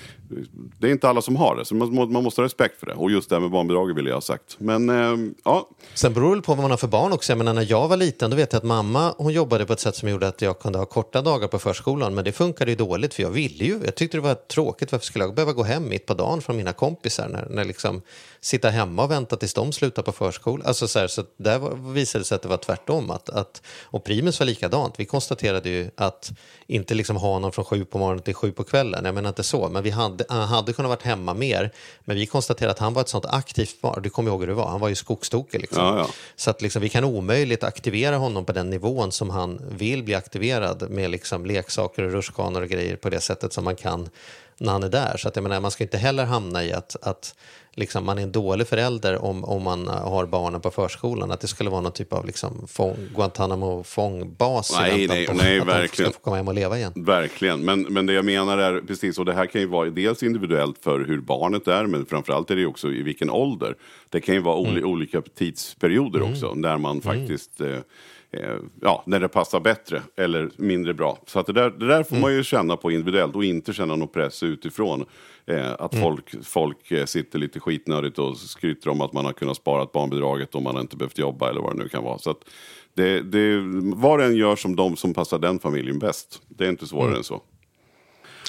det är inte alla som har det. Så man, man måste ha respekt för det. Och just det här med barnbidraget vill jag ha sagt. Men eh, ja, Sen beror det på vad man har för barn också. Jag menar, när jag var liten då vet jag att mamma hon jobbade på ett sätt som gjorde att jag kunde ha korta dagar på förskolan. Men det funkade ju dåligt för jag ville ju. Jag tyckte det var tråkigt. Varför skulle jag behöva gå hem mitt på dagen från mina kompisar? När, när liksom sitta hemma och vänta tills de slutar på förskolan. Alltså så här, så där var, visade det sig att det var tvärtom. Att, att, och Primus var likadant. Vi konstaterade ju att inte liksom ha någon från sju på morgonen till sju på kvällen. Jag menar inte så. Men vi hade, han hade kunnat varit hemma mer. Men vi konstaterade att han var ett sånt aktivt barn. Du kommer ihåg hur det var. Han var ju skogstokig liksom. Ja, ja. Så att liksom, vi kan omöjligt aktivera honom på den nivån som han vill bli aktiverad med liksom leksaker och rutschkanor och grejer på det sättet som man kan när han är där. Så att jag menar, man ska inte heller hamna i att, att liksom, man är en dålig förälder om, om man har barnen på förskolan. Att det skulle vara någon typ av liksom, fång, Guantanamo-fångbas. Nej, nej, på nej, att de verkligen. ska få komma hem och leva igen. Verkligen, men, men det jag menar är precis, och det här kan ju vara dels individuellt för hur barnet är, men framförallt är det också i vilken ålder. Det kan ju vara oli, olika tidsperioder också, där man faktiskt, eh, eh, ja, när det passar bättre eller mindre bra. Så att det där, det där får man ju känna på individuellt och inte känna någon press utifrån. Eh, att folk, folk eh, sitter lite skitnödigt och skryter om att man har kunnat spara barnbidraget om man inte behövt jobba eller vad det nu kan vara. Så att det, det, var och en gör som de som passar den familjen bäst. Det är inte svårare än så.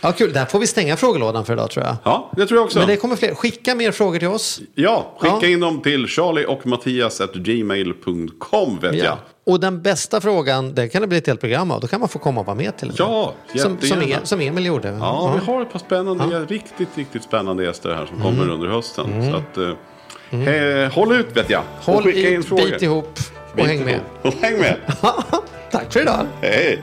Ja, kul. Där får vi stänga frågelådan för idag tror jag. Ja, det tror jag också. Men det kommer fler. Skicka mer frågor till oss. Ja, skicka Ja. in dem till charlie och Mattias gmail.com vet jag. Ja. Och den bästa frågan, den kan det bli ett helt program av. Då kan man få komma och vara med till och med. Ja, som, som, jättegärna. E- som Emil gjorde. Ja, vi har ett par spännande, riktigt, riktigt spännande gäster här som Mm. kommer under hösten. Så att, eh, eh, håll ut vet jag. Och Håll skicka i, in frågor. bit ihop och Bit häng med. ihop. Och häng med. Tack för idag. Hej.